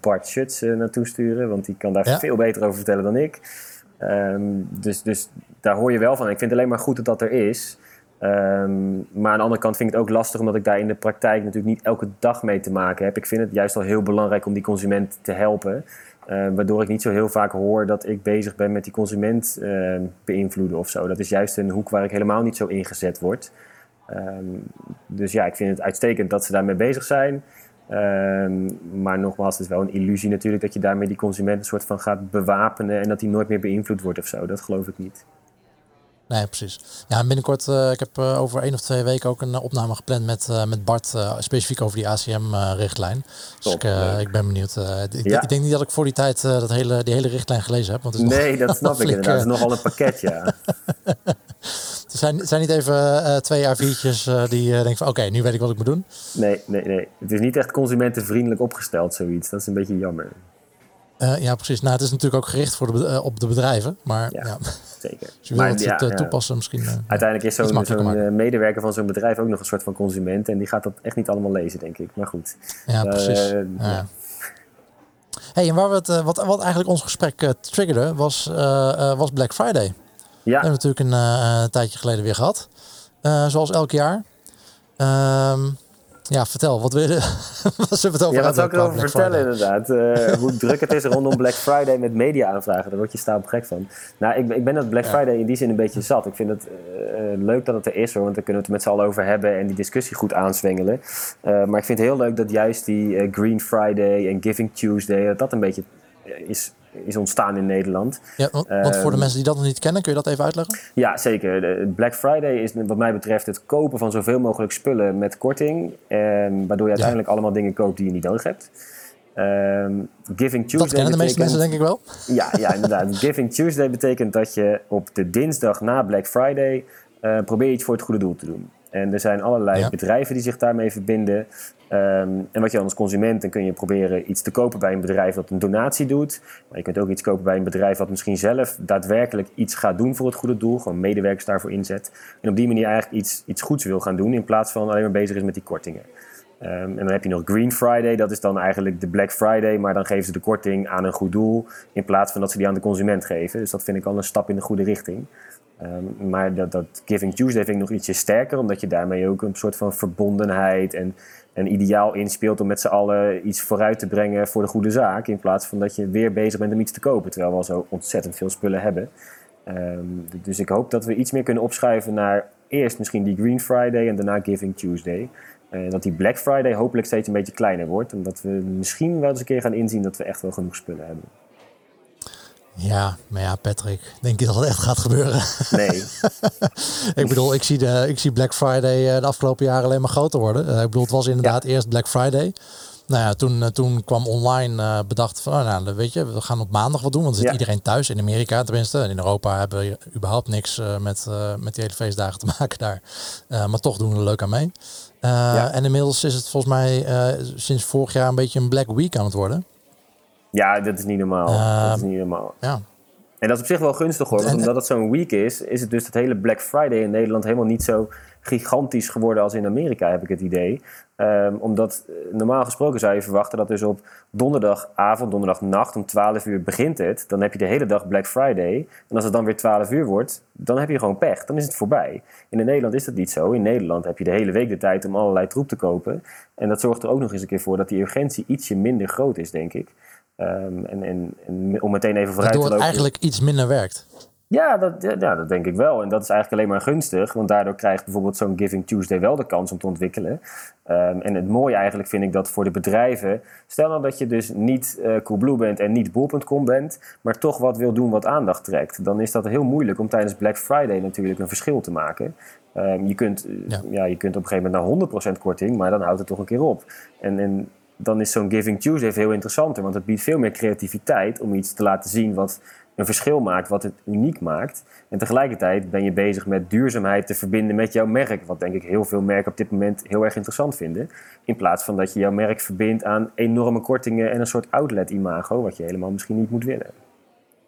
Bart Schutz naartoe sturen. Want die kan daar ja. veel beter over vertellen dan ik. Um, dus, dus daar hoor je wel van. Ik vind het alleen maar goed dat dat er is. Um, maar aan de andere kant vind ik het ook lastig omdat ik daar in de praktijk natuurlijk niet elke dag mee te maken heb. Ik vind het juist al heel belangrijk om die consument te helpen. Uh, waardoor ik niet zo heel vaak hoor dat ik bezig ben met die consument uh, beïnvloeden of zo. Dat is juist een hoek waar ik helemaal niet zo ingezet word. Dus ja, ik vind het uitstekend dat ze daarmee bezig zijn. Maar nogmaals, het is wel een illusie natuurlijk dat je daarmee die consument een soort van gaat bewapenen en dat hij nooit meer beïnvloed wordt of zo. Dat geloof ik niet. Nee, precies. Ja, binnenkort, uh, ik heb uh, over één of twee weken ook een uh, opname gepland met, met Bart, specifiek over die ACM-richtlijn. Dus ik, ik, ben benieuwd. Ik, ja. ik, denk niet dat ik voor die tijd dat hele, die hele richtlijn gelezen heb. Want het is nee, dat snap ik inderdaad. Het is nogal een pakket, ja. het, zijn, zijn niet even twee A4'tjes die denken van oké, okay, nu weet ik wat ik moet doen. Nee, nee, nee. Het is niet echt consumentenvriendelijk opgesteld, zoiets. Dat is een beetje jammer. Uh, ja, precies. Nou, het is natuurlijk ook gericht voor de, uh, op de bedrijven. Maar ja, ja. zeker. Als je wil het, ja, toepassen misschien. Uiteindelijk is zo'n zo medewerker van zo'n bedrijf ook nog een soort van consument. En die gaat dat echt niet allemaal lezen, denk ik. Maar goed. Ja, precies. ja. Hey, en waar we het, wat, wat eigenlijk ons gesprek triggerde, was, was Black Friday. Ja. We hebben natuurlijk een tijdje geleden weer gehad. zoals elk jaar. Ehm ja, vertel, wat, wil je, wat zullen we het over Ja, wat zou ik erover vertellen inderdaad? Uh, hoe druk het is rondom Black Friday met media aanvragen. Daar word je staan op gek van. Nou, ik, ik ben dat Black Friday in die zin een beetje zat. Ik vind het uh, leuk dat het er is, hoor, want daar kunnen we het met z'n allen over hebben en die discussie goed aanzwengelen. Uh, maar ik vind het heel leuk dat juist die Green Friday en Giving Tuesday, dat dat een beetje is is ontstaan in Nederland. Ja, want, voor de Ehm, mensen die dat nog niet kennen, kun je dat even uitleggen? Ja, zeker. Black Friday is wat mij betreft het kopen van zoveel mogelijk spullen met korting. ehm, waardoor je uiteindelijk allemaal dingen koopt die je niet nodig hebt. Ehm, Giving Tuesday Dat kennen de meeste mensen denk ik wel. Ja, ja, inderdaad. Giving Tuesday betekent dat je op de dinsdag na Black Friday eh probeer iets voor het goede doel te doen. En er zijn allerlei Ja. bedrijven die zich daarmee verbinden. Ehm, en wat je dan als consument, dan kun je proberen iets te kopen bij een bedrijf dat een donatie doet. Maar je kunt ook iets kopen bij een bedrijf dat misschien zelf daadwerkelijk iets gaat doen voor het goede doel. Gewoon medewerkers daarvoor inzet. En op die manier eigenlijk iets, iets goeds wil gaan doen in plaats van alleen maar bezig is met die kortingen. Ehm, en dan heb je nog Green Friday, dat is dan eigenlijk de Black Friday, maar dan geven ze de korting aan een goed doel in plaats van dat ze die aan de consument geven. Dus dat vind ik al een stap in de goede richting. Ehm, maar dat, Giving Tuesday vind ik nog ietsje sterker, omdat je daarmee ook een soort van verbondenheid en een ideaal inspeelt om met z'n allen iets vooruit te brengen voor de goede zaak. In plaats van dat je weer bezig bent om iets te kopen, terwijl we al zo ontzettend veel spullen hebben. Ehm, dus ik hoop dat we iets meer kunnen opschuiven naar eerst misschien die Green Friday en daarna Giving Tuesday. En dat die Black Friday hopelijk steeds een beetje kleiner wordt. En dat we misschien wel eens een keer gaan inzien dat we echt wel genoeg spullen hebben. Ja, maar ja, Patrick, denk je dat het echt gaat gebeuren? Nee, ik bedoel, ik zie, de, ik zie Black Friday eh, de afgelopen jaren alleen maar groter worden. Eh, ik bedoel, het was inderdaad eerst Black Friday. Nou ja, toen, eh, toen kwam online bedacht van, oh, nou, weet je, we gaan op maandag wat doen. Want dan zit Ja. iedereen thuis, in Amerika tenminste. En in Europa hebben we überhaupt niks met, met die hele feestdagen te maken daar. Maar toch doen we er leuk aan mee. Ja. En inmiddels is het volgens mij sinds vorig jaar een beetje een Black Week aan het worden. Ja, dat is niet normaal. dat is Ehm, niet normaal. Ja, En dat is op zich wel gunstig hoor. Want omdat het zo'n week is, is het dus het hele Black Friday in Nederland helemaal niet zo gigantisch geworden als in Amerika, heb ik het idee. Ehm, omdat eh, normaal gesproken zou je verwachten dat dus op donderdagavond, donderdagnacht om 12 uur begint het. Dan heb je de hele dag Black Friday. En als het dan weer 12 uur wordt, dan heb je gewoon pech. Dan is het voorbij. In Nederland is dat niet zo. In Nederland heb je de hele week de tijd om allerlei troep te kopen. En dat zorgt er ook nog eens een keer voor dat die urgentie ietsje minder groot is, denk ik. Ehm, en, en, en om meteen even vooruit te waardoor het lopen. eigenlijk iets minder werkt. Ja dat, ja, dat denk ik wel. En dat is eigenlijk alleen maar gunstig. Want daardoor krijgt bijvoorbeeld zo'n Giving Tuesday wel de kans om te ontwikkelen. Ehm, en het mooie eigenlijk vind ik dat voor de bedrijven... Stel nou dat je dus niet eh Coolblue bent en niet Bol.com bent... maar toch wat wil doen wat aandacht trekt. Dan is dat heel moeilijk om tijdens Black Friday natuurlijk een verschil te maken. Ehm, je, kunt, eh, Ja. ja. je kunt op een gegeven moment naar 100% korting... maar dan houdt het toch een keer op. En, en dan is zo'n Giving Tuesday veel interessanter. Want het biedt veel meer creativiteit om iets te laten zien... wat een verschil maakt, wat het uniek maakt. En tegelijkertijd ben je bezig met duurzaamheid te verbinden met jouw merk. Wat denk ik heel veel merken op dit moment heel erg interessant vinden. In plaats van dat je jouw merk verbindt aan enorme kortingen en een soort outlet-imago, wat je helemaal misschien niet moet willen.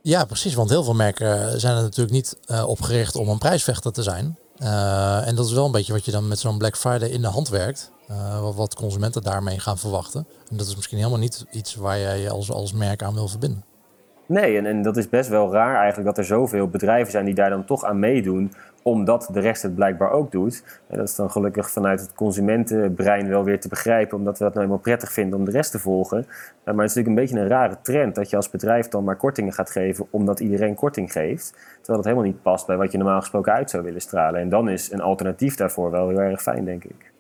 Ja, precies. Want heel veel merken zijn er natuurlijk niet eh, opgericht om een prijsvechter te zijn. Eh, en dat is wel een beetje wat je dan met zo'n Black Friday in de hand werkt. Eh, wat, consumenten daarmee gaan verwachten. En dat is misschien helemaal niet iets waar jij je als, als merk aan wil verbinden. Nee, en, en dat is best wel raar eigenlijk dat er zoveel bedrijven zijn die daar dan toch aan meedoen, omdat de rest het blijkbaar ook doet. En dat is dan gelukkig vanuit het consumentenbrein wel weer te begrijpen, omdat we dat nou eenmaal prettig vinden om de rest te volgen. Eh, maar het is natuurlijk een beetje een rare trend dat je als bedrijf dan maar kortingen gaat geven omdat iedereen korting geeft. Terwijl dat helemaal niet past bij wat je normaal gesproken uit zou willen stralen. En dan is een alternatief daarvoor wel heel erg fijn, denk ik.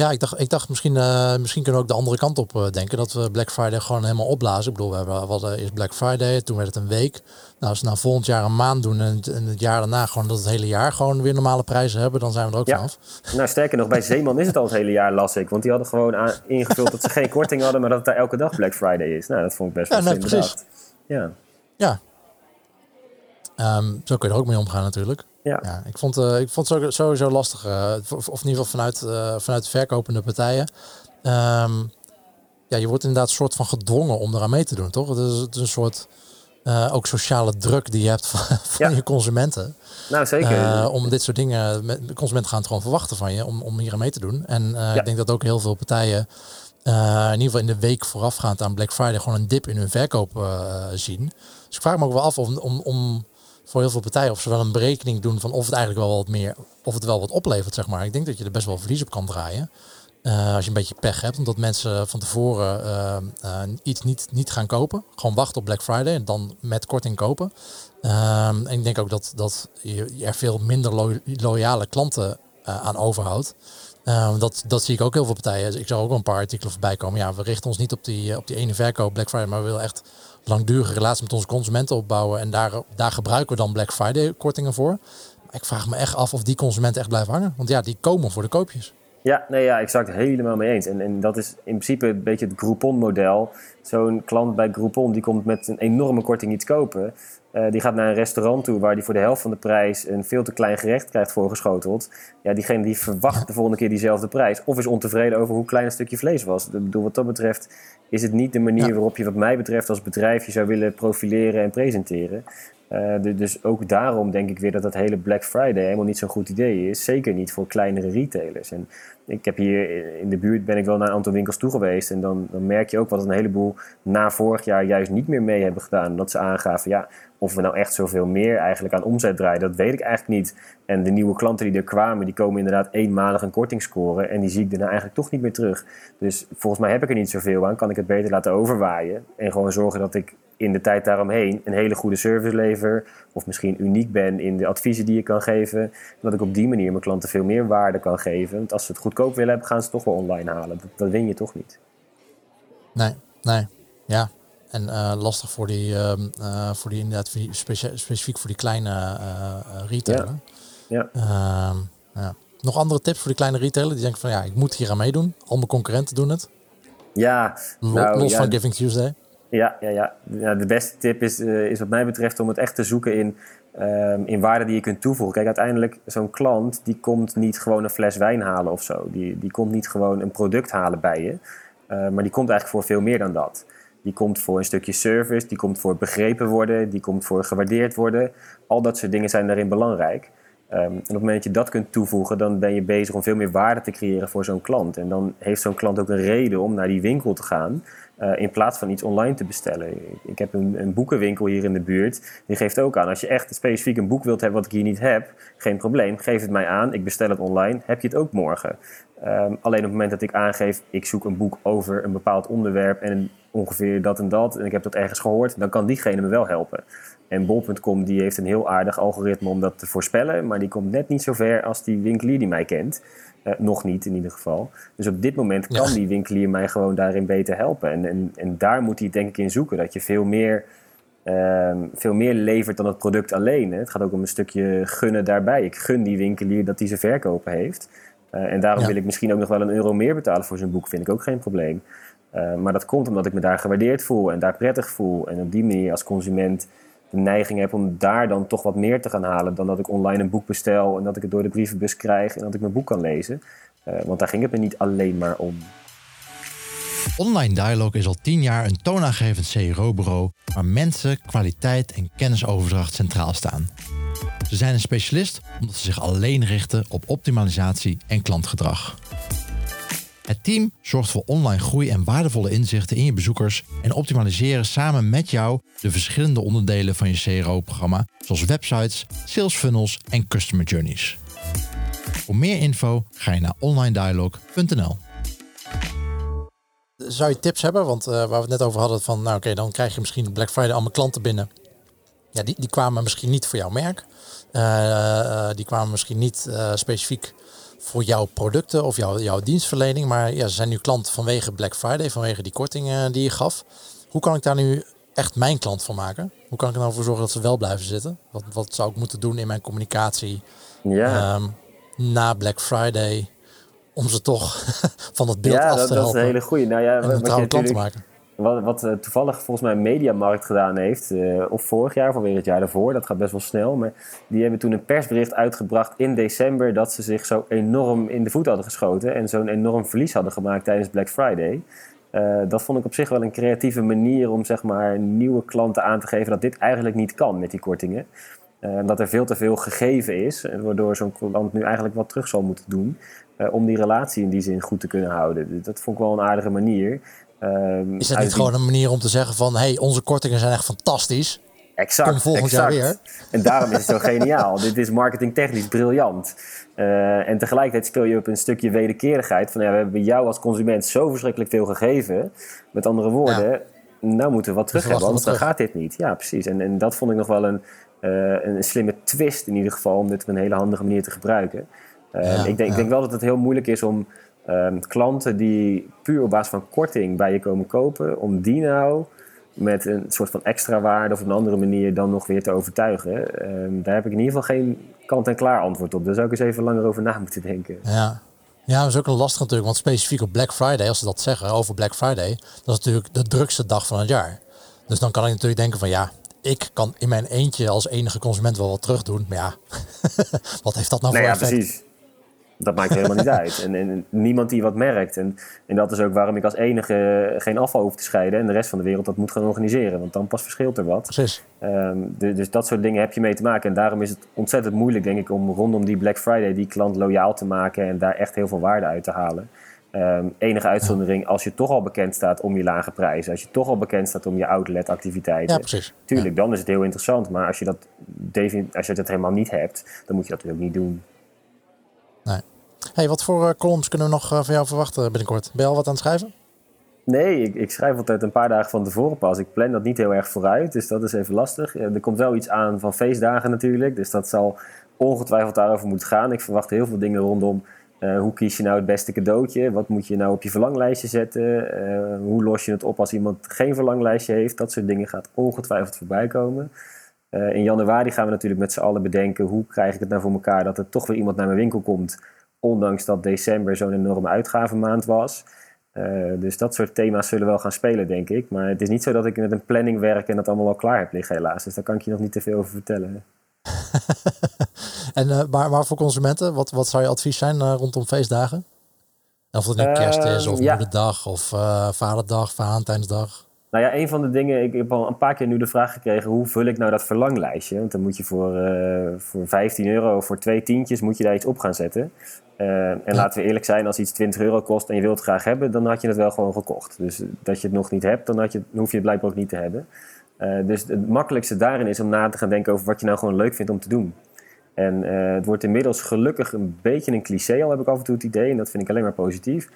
Ja, ik dacht, ik dacht misschien, eh, misschien kunnen we ook de andere kant op eh, denken. Dat we Black Friday gewoon helemaal opblazen. Ik bedoel, we, hebben, hadden eerst Black Friday, toen werd het een week. Nou, als we nou volgend jaar een maand doen en het, en het jaar daarna gewoon dat het hele jaar gewoon weer normale prijzen hebben, dan zijn we er ook Ja. vanaf. Nou, sterker nog, bij Zeeman is het al het hele jaar, las ik. Want die hadden gewoon aan- ingevuld dat ze geen korting hadden, maar dat het daar elke dag Black Friday is. Nou, dat vond ik best wel Ja, precies. Ja, Ja. Ehm, zo kun je er ook mee omgaan natuurlijk. Ja. Ja, ik vond, eh, ik vond het sowieso- lastig. eh, of, in ieder geval vanuit, eh, vanuit de verkopende partijen. Ehm, ja, je wordt inderdaad een soort van gedwongen om eraan mee te doen, toch? Het is, het is een soort ook sociale druk die je hebt van, van Ja. je consumenten. Nou, zeker. Om dit soort dingen, met, de consumenten gaan het gewoon verwachten van je om, om hier aan mee te doen. En Ja. ik denk dat ook heel veel partijen, in ieder geval in de week voorafgaand aan Black Friday, gewoon een dip in hun verkoop zien. Dus ik vraag me ook wel af om, om, om voor heel veel partijen of ze wel een berekening doen van of het eigenlijk wel wat meer, of het wel wat oplevert, zeg maar. Ik denk dat je er best wel verlies op kan draaien. Eh, als je een beetje pech hebt, omdat mensen van tevoren eh, eh, iets niet, niet gaan kopen. Gewoon wachten op Black Friday en dan met korting kopen. Ehm, en ik denk ook dat, dat je er veel minder lo- loyale klanten aan overhoudt. Uh, dat, dat zie ik ook heel veel partijen. Ik zou ook een paar artikelen voorbij komen. Ja, we richten ons niet op die, op die ene verkoop Black Friday, maar we willen echt langdurige relatie met onze consumenten opbouwen. En daar, daar gebruiken we dan Black Friday kortingen voor. Maar ik vraag me echt af of die consumenten echt blijven hangen. Want ja, die komen voor de koopjes. Ja, nee, ja, exact. Helemaal mee eens. En, en dat is in principe een beetje het Groupon-model. Zo'n klant bij Groupon die komt met een enorme korting iets kopen. Uh, die gaat naar een restaurant toe waar die voor de helft van de prijs een veel te klein gerecht krijgt voorgeschoteld. Ja, diegene die verwacht de volgende keer diezelfde prijs. Of is ontevreden over hoe klein een stukje vlees was. Ik bedoel, wat dat betreft is het niet de manier waarop je, wat mij betreft, als bedrijf je zou willen profileren en presenteren. Uh, dus ook daarom denk ik weer dat dat hele Black Friday helemaal niet zo'n goed idee is. Zeker niet voor kleinere retailers. En ik heb hier in de buurt ben ik wel naar een aantal winkels toe geweest. En dan, dan merk je ook wat een heleboel na vorig jaar juist niet meer mee hebben gedaan. Dat ze aangaven, ja, of we nou echt zoveel meer eigenlijk aan omzet draaien, dat weet ik eigenlijk niet. En de nieuwe klanten die er kwamen, die komen inderdaad eenmalig een korting scoren. En die zie ik daarna eigenlijk toch niet meer terug. Dus volgens mij heb ik er niet zoveel aan. Kan ik het beter laten overwaaien. En gewoon zorgen dat ik in de tijd daaromheen een hele goede service lever. Of misschien uniek ben in de adviezen die je kan geven. Dat ik op die manier mijn klanten veel meer waarde kan geven. Want als ze het goedkoop willen hebben, gaan ze het toch wel online halen. Dat, dat win je toch niet. Nee, nee. Ja, en uh, lastig voor die, uh, uh, voor die inderdaad specifiek voor die kleine uh, retailer. Ja. ja. Ehm, ja. Nog andere tips voor die kleine retailer die denken van ja, ik moet hier aan meedoen. Al mijn concurrenten doen het. Ja. Nou, los van Giving Tuesday. Ja, ja, ja. ja de beste tip is, is wat mij betreft om het echt te zoeken in, um, in waarde die je kunt toevoegen. Kijk, uiteindelijk zo'n klant die komt niet gewoon een fles wijn halen of zo. Die, die komt niet gewoon een product halen bij je. maar die komt eigenlijk voor veel meer dan dat. Die komt voor een stukje service, die komt voor begrepen worden, die komt voor gewaardeerd worden. Al dat soort dingen zijn daarin belangrijk. Um, en op het moment dat je dat kunt toevoegen, dan ben je bezig om veel meer waarde te creëren voor zo'n klant. En dan heeft zo'n klant ook een reden om naar die winkel te gaan. Uh, in plaats van iets online te bestellen. Ik heb een, een, boekenwinkel hier in de buurt. Die geeft ook aan, als je echt specifiek een boek wilt hebben wat ik hier niet heb, geen probleem, geef het mij aan. Ik bestel het online, heb je het ook morgen. Um, alleen op het moment dat ik aangeef, ik zoek een boek over een bepaald onderwerp en ongeveer dat en dat, en ik heb dat ergens gehoord, dan kan diegene me wel helpen. En bol.com die heeft een heel aardig algoritme om dat te voorspellen, maar die komt net niet zo ver als die winkelier die mij kent. Uh, nog niet in ieder geval. Dus op dit moment kan die winkelier mij gewoon daarin beter helpen. En, en, en daar moet hij denk ik in zoeken. Dat je veel meer, uh, veel meer levert dan het product alleen. Hè. Het gaat ook om een stukje gunnen daarbij. Ik gun die winkelier dat hij ze verkopen heeft. Uh, en daarom wil ik misschien ook nog wel een euro meer betalen voor zijn boek. Vind ik ook geen probleem. Uh, maar dat komt omdat ik me daar gewaardeerd voel en daar prettig voel. En op die manier als consument de neiging heb om daar dan toch wat meer te gaan halen dan dat ik online een boek bestel en dat ik het door de brievenbus krijg en dat ik mijn boek kan lezen. Uh, want daar ging het me niet alleen maar om. Online Dialog is al tien jaar een toonaangevend CRO-bureau waar mensen, kwaliteit en kennisoverdracht centraal staan. Ze zijn een specialist omdat ze zich alleen richten op optimalisatie en klantgedrag. Het team zorgt voor online groei en waardevolle inzichten in je bezoekers en optimaliseren samen met jou de verschillende onderdelen van je CRO-programma, zoals websites, sales funnels en customer journeys. Voor meer info ga je naar onlinedialog.nl. Zou je tips hebben? Want uh, waar we het net over hadden van, nou oké, dan krijg je misschien Black Friday allemaal klanten binnen. Ja, die, die kwamen misschien niet voor jouw merk. Uh, die kwamen misschien niet specifiek voor jouw producten of jouw, jouw dienstverlening. Maar ja, ze zijn nu klant vanwege Black Friday, vanwege die korting die je gaf. Hoe kan ik daar nu echt mijn klant van maken? Hoe kan ik er nou voor zorgen dat ze wel blijven zitten? Wat, wat zou ik moeten doen in mijn communicatie ja. Um, na Black Friday? Om ze toch van het beeld ja, af te dat, helpen. dat is een hele goede. Nou ja, en een trouwe klant te maken. Wat, wat uh, toevallig volgens mij Mediamarkt gedaan heeft, uh, of vorig jaar, of weer het jaar daarvoor, dat gaat best wel snel. Maar die hebben toen een persbericht uitgebracht in december dat ze zich zo enorm in de voet hadden geschoten en zo'n enorm verlies hadden gemaakt tijdens Black Friday. Uh, dat vond ik op zich wel een creatieve manier om zeg maar, nieuwe klanten aan te geven dat dit eigenlijk niet kan met die kortingen. dat er veel te veel gegeven is, waardoor zo'n klant nu eigenlijk wat terug zal moeten doen. om die relatie in die zin goed te kunnen houden. Dus dat vond ik wel een aardige manier. Um, is dat niet gewoon een manier om te zeggen van... hey, onze kortingen zijn echt fantastisch. Exact, Kom volgend exact. jaar weer. En daarom is het zo geniaal. Dit is marketingtechnisch briljant. Uh, en tegelijkertijd speel je op een stukje wederkerigheid. Van ja, we hebben jou als consument zo verschrikkelijk veel gegeven. Met andere woorden, ja. nou moeten we wat terug hebben, anders dan gaat dit niet. Ja, precies. En, en dat vond ik nog wel een, uh, een slimme twist in ieder geval. Om dit op een hele handige manier te gebruiken. Ehm, ik, denk, ik denk wel dat het heel moeilijk is om ehm, klanten die puur op basis van korting bij je komen kopen, om die nou met een soort van extra waarde of op een andere manier dan nog weer te overtuigen. Ehm, daar heb ik in ieder geval geen kant-en-klaar antwoord op. Daar zou ik eens even langer over na moeten denken. Ja. Ja, dat is ook een lastig natuurlijk, want specifiek op Black Friday, als ze dat zeggen over Black Friday, dat is natuurlijk de drukste dag van het jaar. Dus dan kan ik natuurlijk denken van ja, ik kan in mijn eentje als enige consument wel wat terug doen. Maar ja, wat heeft dat nou voor ja, effect? Precies. Dat maakt helemaal niet uit. En, en, niemand die wat merkt. En, en dat is ook waarom ik als enige geen afval hoef te scheiden. En de rest van de wereld dat moet gaan organiseren. Want dan pas verschilt er wat. Precies. Um, dus dat soort dingen heb je mee te maken. En daarom is het ontzettend moeilijk, denk ik, om rondom die Black Friday die klant loyaal te maken. En daar echt heel veel waarde uit te halen. Um, enige uitzondering als je toch al bekend staat om je lage prijzen. Als je toch al bekend staat om je outlet-activiteiten. Ja, precies. Tuurlijk, dan is het heel interessant. Maar als je, dat, als je dat helemaal niet hebt, dan moet je dat natuurlijk niet doen. Nee. Hey, wat voor uh, columns kunnen we nog uh, van jou verwachten binnenkort? Ben al wat aan het schrijven? Nee, ik, ik, schrijf altijd een paar dagen van tevoren pas. Ik plan dat niet heel erg vooruit, dus dat is even lastig. Er komt wel iets aan van feestdagen natuurlijk, dus dat zal ongetwijfeld daarover moeten gaan. Ik verwacht heel veel dingen rondom hoe kies je nou het beste cadeautje? Wat moet je nou op je verlanglijstje zetten? Hoe los je het op als iemand geen verlanglijstje heeft? Dat soort dingen gaat ongetwijfeld voorbij komen. Uh, in januari gaan we natuurlijk met z'n allen bedenken hoe krijg ik het nou voor elkaar dat er toch weer iemand naar mijn winkel komt, ondanks dat december zo'n enorme uitgavenmaand was. dus dat soort thema's zullen wel gaan spelen, denk ik. Maar het is niet zo dat ik met een planning werk en dat allemaal al klaar heb liggen, helaas. Dus daar kan ik je nog niet te veel over vertellen. en uh, maar, maar voor consumenten, wat, wat zou je advies zijn uh, rondom feestdagen? Of het nu kerst is, of ja. moederdag, of vaderdag, Valentijnsdag? Nou ja, een van de dingen, ik heb al een paar keer nu de vraag gekregen, hoe vul ik nou dat verlanglijstje? Want dan moet je voor, voor 15 euro, voor twee tientjes, moet je daar iets op gaan zetten. en laten we eerlijk zijn, als iets 20 euro kost en je wilt het graag hebben, dan had je het wel gewoon gekocht. Dus dat je het nog niet hebt, dan, had je, dan hoef je het blijkbaar ook niet te hebben. dus het makkelijkste daarin is om na te gaan denken over wat je nou gewoon leuk vindt om te doen. En het wordt inmiddels gelukkig een beetje een cliché, al heb ik af en toe het idee, en dat vind ik alleen maar positief.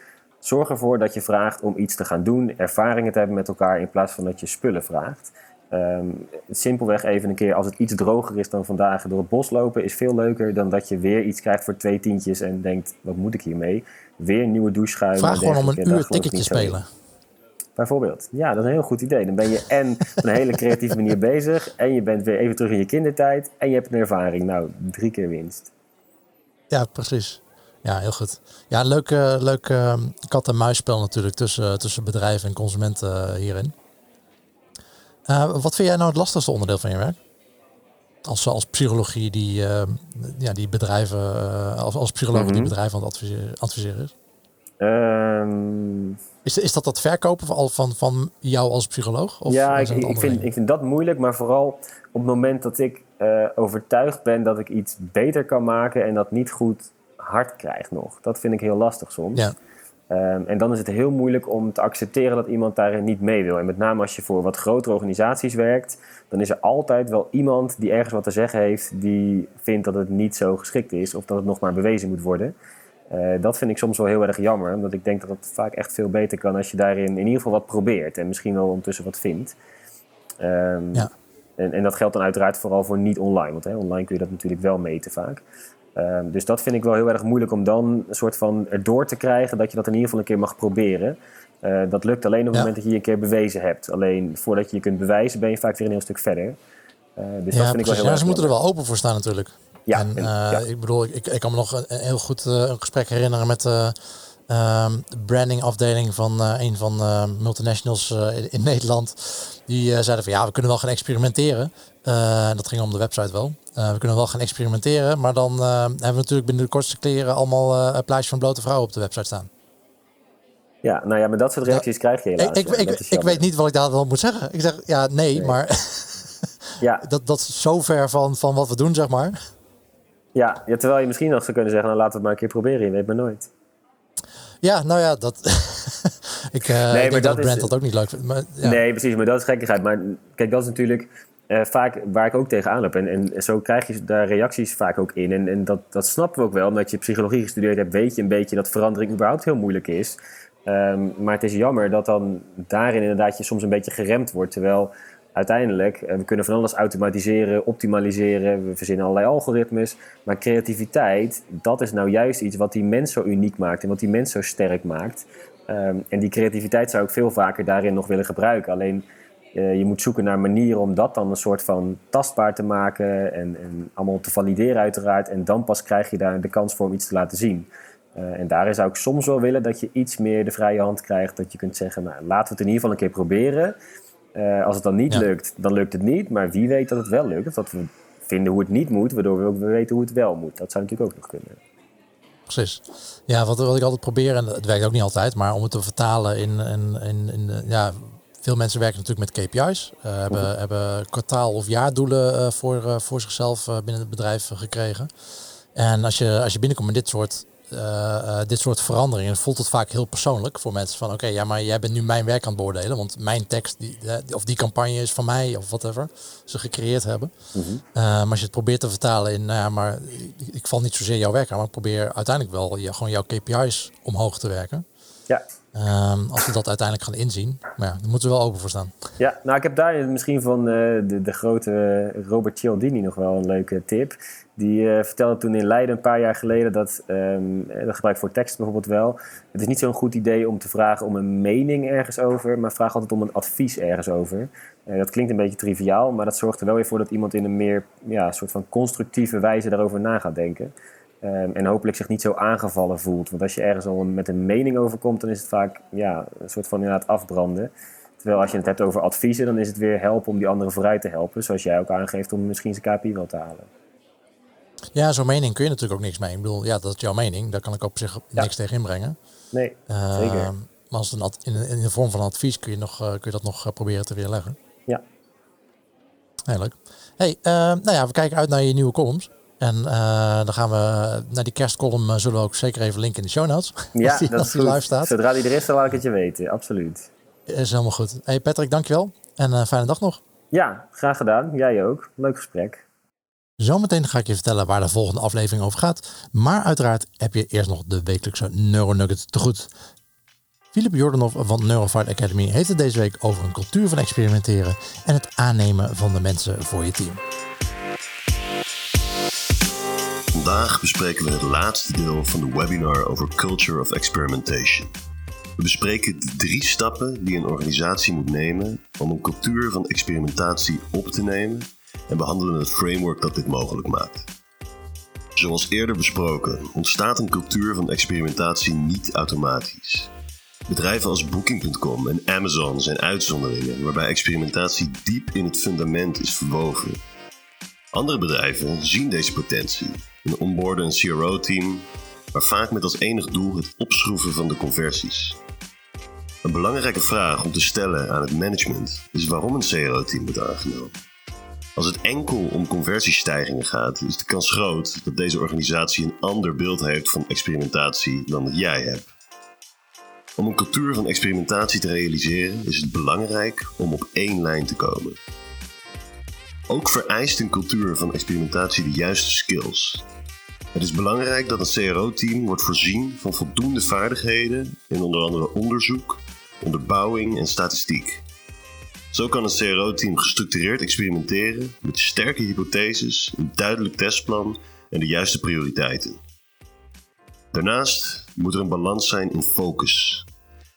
Zorg ervoor dat je vraagt om iets te gaan doen, ervaringen te hebben met elkaar, in plaats van dat je spullen vraagt. Um, simpelweg even een keer, als het iets droger is dan vandaag, door het bos lopen is veel leuker dan dat je weer iets krijgt voor twee tientjes en denkt, wat moet ik hiermee? Weer nieuwe doucheschuim. Vraag gewoon om een uur ticketje spelen. Bijvoorbeeld. Ja, dat is een heel goed idee. Dan ben je en op een hele creatieve manier bezig. En je bent weer even terug in je kindertijd. En je hebt een ervaring. Nou, drie keer winst. Ja, precies. Ja, heel goed. Ja, leuk, uh, leuk uh, kat-en-muisspel natuurlijk tussen, tussen bedrijven en consumenten uh, hierin. Eh, wat vind jij nou het lastigste onderdeel van je werk? Als, als psychologie die, ja, die bedrijven, als, als psycholoog mm -hmm. die mhm. bedrijven aan het adviseren, adviseren is? Um, is, is dat dat verkopen van, van, van jou als psycholoog? Of ja, ik, ik, vind, ik vind dat moeilijk, maar vooral op het moment dat ik uh, overtuigd ben dat ik iets beter kan maken en dat niet goed hard krijg nog. Dat vind ik heel lastig soms. Ja. Um, en dan is het heel moeilijk om te accepteren dat iemand daarin niet mee wil. En met name als je voor wat grotere organisaties werkt, dan is er altijd wel iemand die ergens wat te zeggen heeft, die vindt dat het niet zo geschikt is of dat het nog maar bewezen moet worden. Uh, dat vind ik soms wel heel erg jammer, omdat ik denk dat het vaak echt veel beter kan als je daarin in ieder geval wat probeert en misschien wel ondertussen wat vindt. Um, ja. en, en, dat geldt dan uiteraard vooral voor niet online, want hè, online kun je dat natuurlijk wel meten vaak. Um, dus dat vind ik wel heel erg moeilijk om dan een soort van erdoor te krijgen dat je dat in ieder geval een keer mag proberen. Uh, dat lukt alleen op het moment dat je je een keer bewezen hebt. Alleen voordat je je kunt bewijzen ben je vaak weer een heel stuk verder. Uh, dus ja, dat vind ik wel heel ja, ze moeten er wel open voor staan natuurlijk. Ja, en, uh, ik bedoel, ik, ik kan me nog een, heel goed een gesprek herinneren met uh, de branding afdeling van een van de multinationals in, in, Nederland. Die zeiden van ja, we kunnen wel gaan experimenteren. Dat ging om de website wel. we kunnen wel gaan experimenteren, maar dan hebben we natuurlijk binnen de kortste kleren allemaal plaatjes van blote vrouwen op de website staan. Ja, nou ja, maar dat soort reacties krijg je helaas. Ik, ik, ik, weet niet wat ik daar dan moet zeggen. Ik zeg ja, nee, nee. maar ja. dat, dat is zo ver van, van wat we doen, zeg maar. Ja, ja, terwijl je misschien nog zou kunnen zeggen, nou laten we het maar een keer proberen, je weet maar nooit. Ja, nou ja, dat. ik uh, nee, maar dat, Brand dat ook niet leuk vindt. Maar, ja. Nee, precies, maar dat is gekkigheid. Maar kijk, dat is natuurlijk uh, vaak waar ik ook tegenaan loop. En, en zo krijg je daar reacties vaak ook in. En, en dat, dat snappen we ook wel, omdat je psychologie gestudeerd hebt, weet je een beetje dat verandering überhaupt heel moeilijk is. Um, maar het is jammer dat dan daarin inderdaad je soms een beetje geremd wordt. Terwijl uiteindelijk, uh, we kunnen van alles automatiseren, optimaliseren, we verzinnen allerlei algoritmes. Maar creativiteit, dat is nou juist iets wat die mens zo uniek maakt en wat die mens zo sterk maakt. Um, en die creativiteit zou ik veel vaker daarin nog willen gebruiken. Alleen uh, je moet zoeken naar manieren om dat dan een soort van tastbaar te maken en, en allemaal te valideren uiteraard. En dan pas krijg je daar de kans voor om iets te laten zien. Uh, en daarin zou ik soms wel willen dat je iets meer de vrije hand krijgt. Dat je kunt zeggen, nou, laten we het in ieder geval een keer proberen. Uh, als het dan niet ja. lukt, dan lukt het niet. Maar wie weet dat het wel lukt. Of dat we vinden hoe het niet moet, waardoor we ook weten hoe het wel moet. Dat zou natuurlijk ook nog kunnen. Precies. Ja, wat, wat ik altijd probeer, en het werkt ook niet altijd, maar om het te vertalen in, in, in, in ja, veel mensen werken natuurlijk met KPI's, uh, hebben, uh hebben kwartaal- of jaardoelen uh, voor, uh, voor zichzelf binnen het bedrijf gekregen. En als je, als je binnenkomt met dit soort dit soort veranderingen voelt het vaak heel persoonlijk voor mensen van oké, okay, ja, maar jij bent nu mijn werk aan het beoordelen, want mijn tekst die, of die campagne is van mij of whatever ze gecreëerd hebben. Uh, maar als je het probeert te vertalen in, nou ja, maar ik, ik val niet zozeer jouw werk aan, maar ik probeer uiteindelijk wel je, gewoon jouw KPI's omhoog te werken. Ja. Um, als we dat uiteindelijk gaan inzien. Maar ja, daar moeten we wel open voor staan. Ja, nou ik heb daar misschien van uh, de, de grote Robert Cialdini nog wel een leuke tip. Die uh, vertelde toen in Leiden een paar jaar geleden dat, um, dat gebruik ik voor tekst bijvoorbeeld wel. Het is niet zo'n goed idee om te vragen om een mening ergens over, maar vraag altijd om een advies ergens over. Dat klinkt een beetje triviaal, maar dat zorgt er wel weer voor dat iemand in een meer ja, soort van constructieve wijze daarover na gaat denken. Um, en hopelijk zich niet zo aangevallen voelt. Want als je ergens al met een mening over komt, dan is het vaak ja, een soort van inderdaad afbranden. Terwijl als je het hebt over adviezen, dan is het weer helpen om die anderen vooruit te helpen. Zoals jij ook aangeeft om misschien zijn KPI wel te halen. Ja, zo'n mening kun je natuurlijk ook niks mee. Ik bedoel, ja, dat is jouw mening. Daar kan ik op zich ja. niks tegen inbrengen. Nee, uh, zeker. Maar als een in, in de vorm van advies kun je, nog, uh, kun je dat nog uh, proberen te weerleggen. Ja. Heel leuk. Hey, nou ja, we kijken uit naar je nieuwe columns. En uh, dan gaan we naar die kerstcolumn zullen we ook zeker even linken in de show notes. Ja, die, dat is goed. Staat. Zodra die er is, dan laat ik het je weten. Absoluut. Is helemaal goed. Hey Patrick, dankjewel. En uh, fijne dag nog. Ja, graag gedaan. Jij ook. Leuk gesprek. Zometeen ga ik je vertellen waar de volgende aflevering over gaat. Maar uiteraard heb je eerst nog de wekelijkse Neuronugget te goed. Philip Jordanov van Neurofight Academy heeft het deze week over een cultuur van experimenteren en het aannemen van de mensen voor je team. Vandaag bespreken we het laatste deel van de webinar over Culture of Experimentation. We bespreken de drie stappen die een organisatie moet nemen om een cultuur van experimentatie op te nemen en behandelen het framework dat dit mogelijk maakt. Zoals eerder besproken ontstaat een cultuur van experimentatie niet automatisch. Bedrijven als Booking.com en Amazon zijn uitzonderingen waarbij experimentatie diep in het fundament is verwoven. Andere bedrijven zien deze potentie en onboarden een CRO-team, maar vaak met als enig doel het opschroeven van de conversies. Een belangrijke vraag om te stellen aan het management is waarom een CRO-team wordt aangenomen. Als het enkel om conversiestijgingen gaat, is de kans groot dat deze organisatie een ander beeld heeft van experimentatie dan dat jij hebt. Om een cultuur van experimentatie te realiseren is het belangrijk om op één lijn te komen. Ook vereist een cultuur van experimentatie de juiste skills. Het is belangrijk dat een CRO-team wordt voorzien van voldoende vaardigheden in onder andere onderzoek, onderbouwing en statistiek. Zo kan een CRO-team gestructureerd experimenteren met sterke hypotheses, een duidelijk testplan en de juiste prioriteiten. Daarnaast moet er een balans zijn in focus.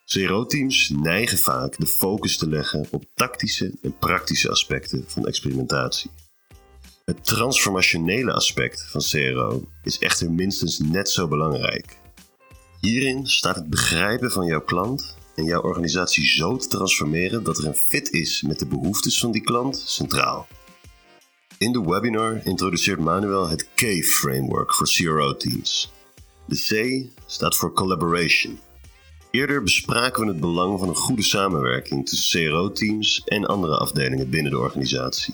CRO-teams neigen vaak de focus te leggen op tactische en praktische aspecten van experimentatie. Het transformationele aspect van CRO is echter minstens net zo belangrijk. Hierin staat het begrijpen van jouw klant en jouw organisatie zo te transformeren dat er een fit is met de behoeftes van die klant centraal. In de webinar introduceert Manuel het C-framework voor CRO-teams. De C staat voor collaboration. Eerder bespraken we het belang van een goede samenwerking tussen CRO-teams en andere afdelingen binnen de organisatie.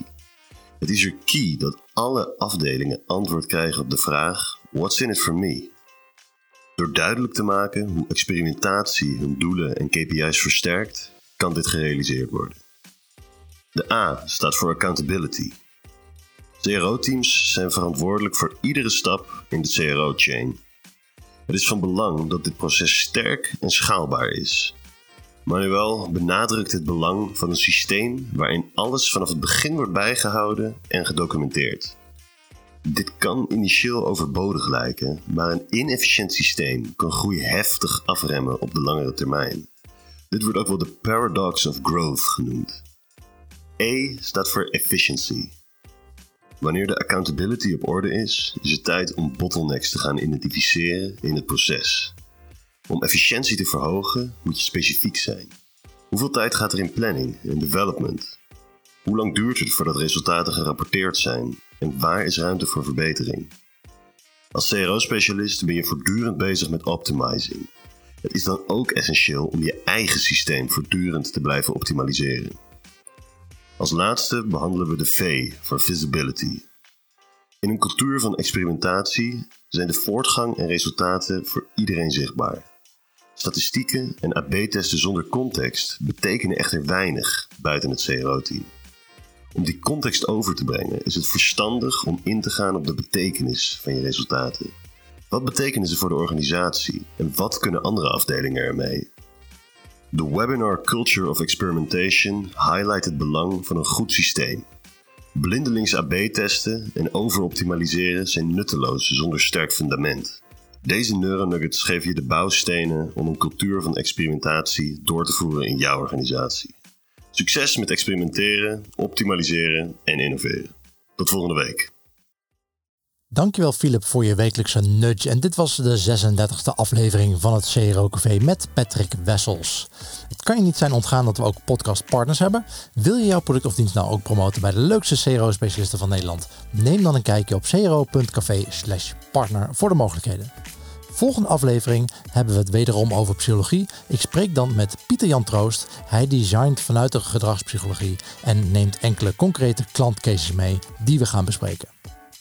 Het is er key dat alle afdelingen antwoord krijgen op de vraag: What's in it for me? Door duidelijk te maken hoe experimentatie hun doelen en KPI's versterkt, kan dit gerealiseerd worden. De A staat voor accountability. CRO-teams zijn verantwoordelijk voor iedere stap in de CRO-chain. Het is van belang dat dit proces sterk en schaalbaar is. Manuel benadrukt het belang van een systeem waarin alles vanaf het begin wordt bijgehouden en gedocumenteerd. Dit kan initieel overbodig lijken, maar een inefficiënt systeem kan groei heftig afremmen op de langere termijn. Dit wordt ook wel de paradox of growth genoemd. E staat voor efficiency. Wanneer de accountability op orde is, is het tijd om bottlenecks te gaan identificeren in het proces. Om efficiëntie te verhogen moet je specifiek zijn. Hoeveel tijd gaat er in planning en development? Hoe lang duurt het voordat resultaten gerapporteerd zijn en waar is ruimte voor verbetering? Als CRO-specialist ben je voortdurend bezig met optimizing. Het is dan ook essentieel om je eigen systeem voortdurend te blijven optimaliseren. Als laatste behandelen we de V voor visibility. In een cultuur van experimentatie zijn de voortgang en resultaten voor iedereen zichtbaar. Statistieken en AB-testen zonder context betekenen echter weinig buiten het CRO-team. Om die context over te brengen is het verstandig om in te gaan op de betekenis van je resultaten. Wat betekenen ze voor de organisatie en wat kunnen andere afdelingen ermee? De webinar Culture of Experimentation highlight het belang van een goed systeem. Blindelings AB-testen en overoptimaliseren zijn nutteloos zonder sterk fundament. Deze neuronuggets geven je de bouwstenen om een cultuur van experimentatie door te voeren in jouw organisatie. Succes met experimenteren, optimaliseren en innoveren. Tot volgende week. Dankjewel Philip voor je wekelijkse nudge. En dit was de 36e aflevering van het CRO Café met Patrick Wessels. Het kan je niet zijn ontgaan dat we ook podcastpartners hebben. Wil je jouw product of dienst nou ook promoten bij de leukste CRO-specialisten van Nederland? Neem dan een kijkje op cro.café partner voor de mogelijkheden. Volgende aflevering hebben we het wederom over psychologie. Ik spreek dan met Pieter Jan Troost. Hij designt vanuit de gedragspsychologie en neemt enkele concrete klantcases mee die we gaan bespreken.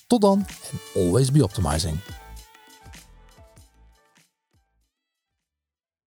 Tot dan en always be optimizing.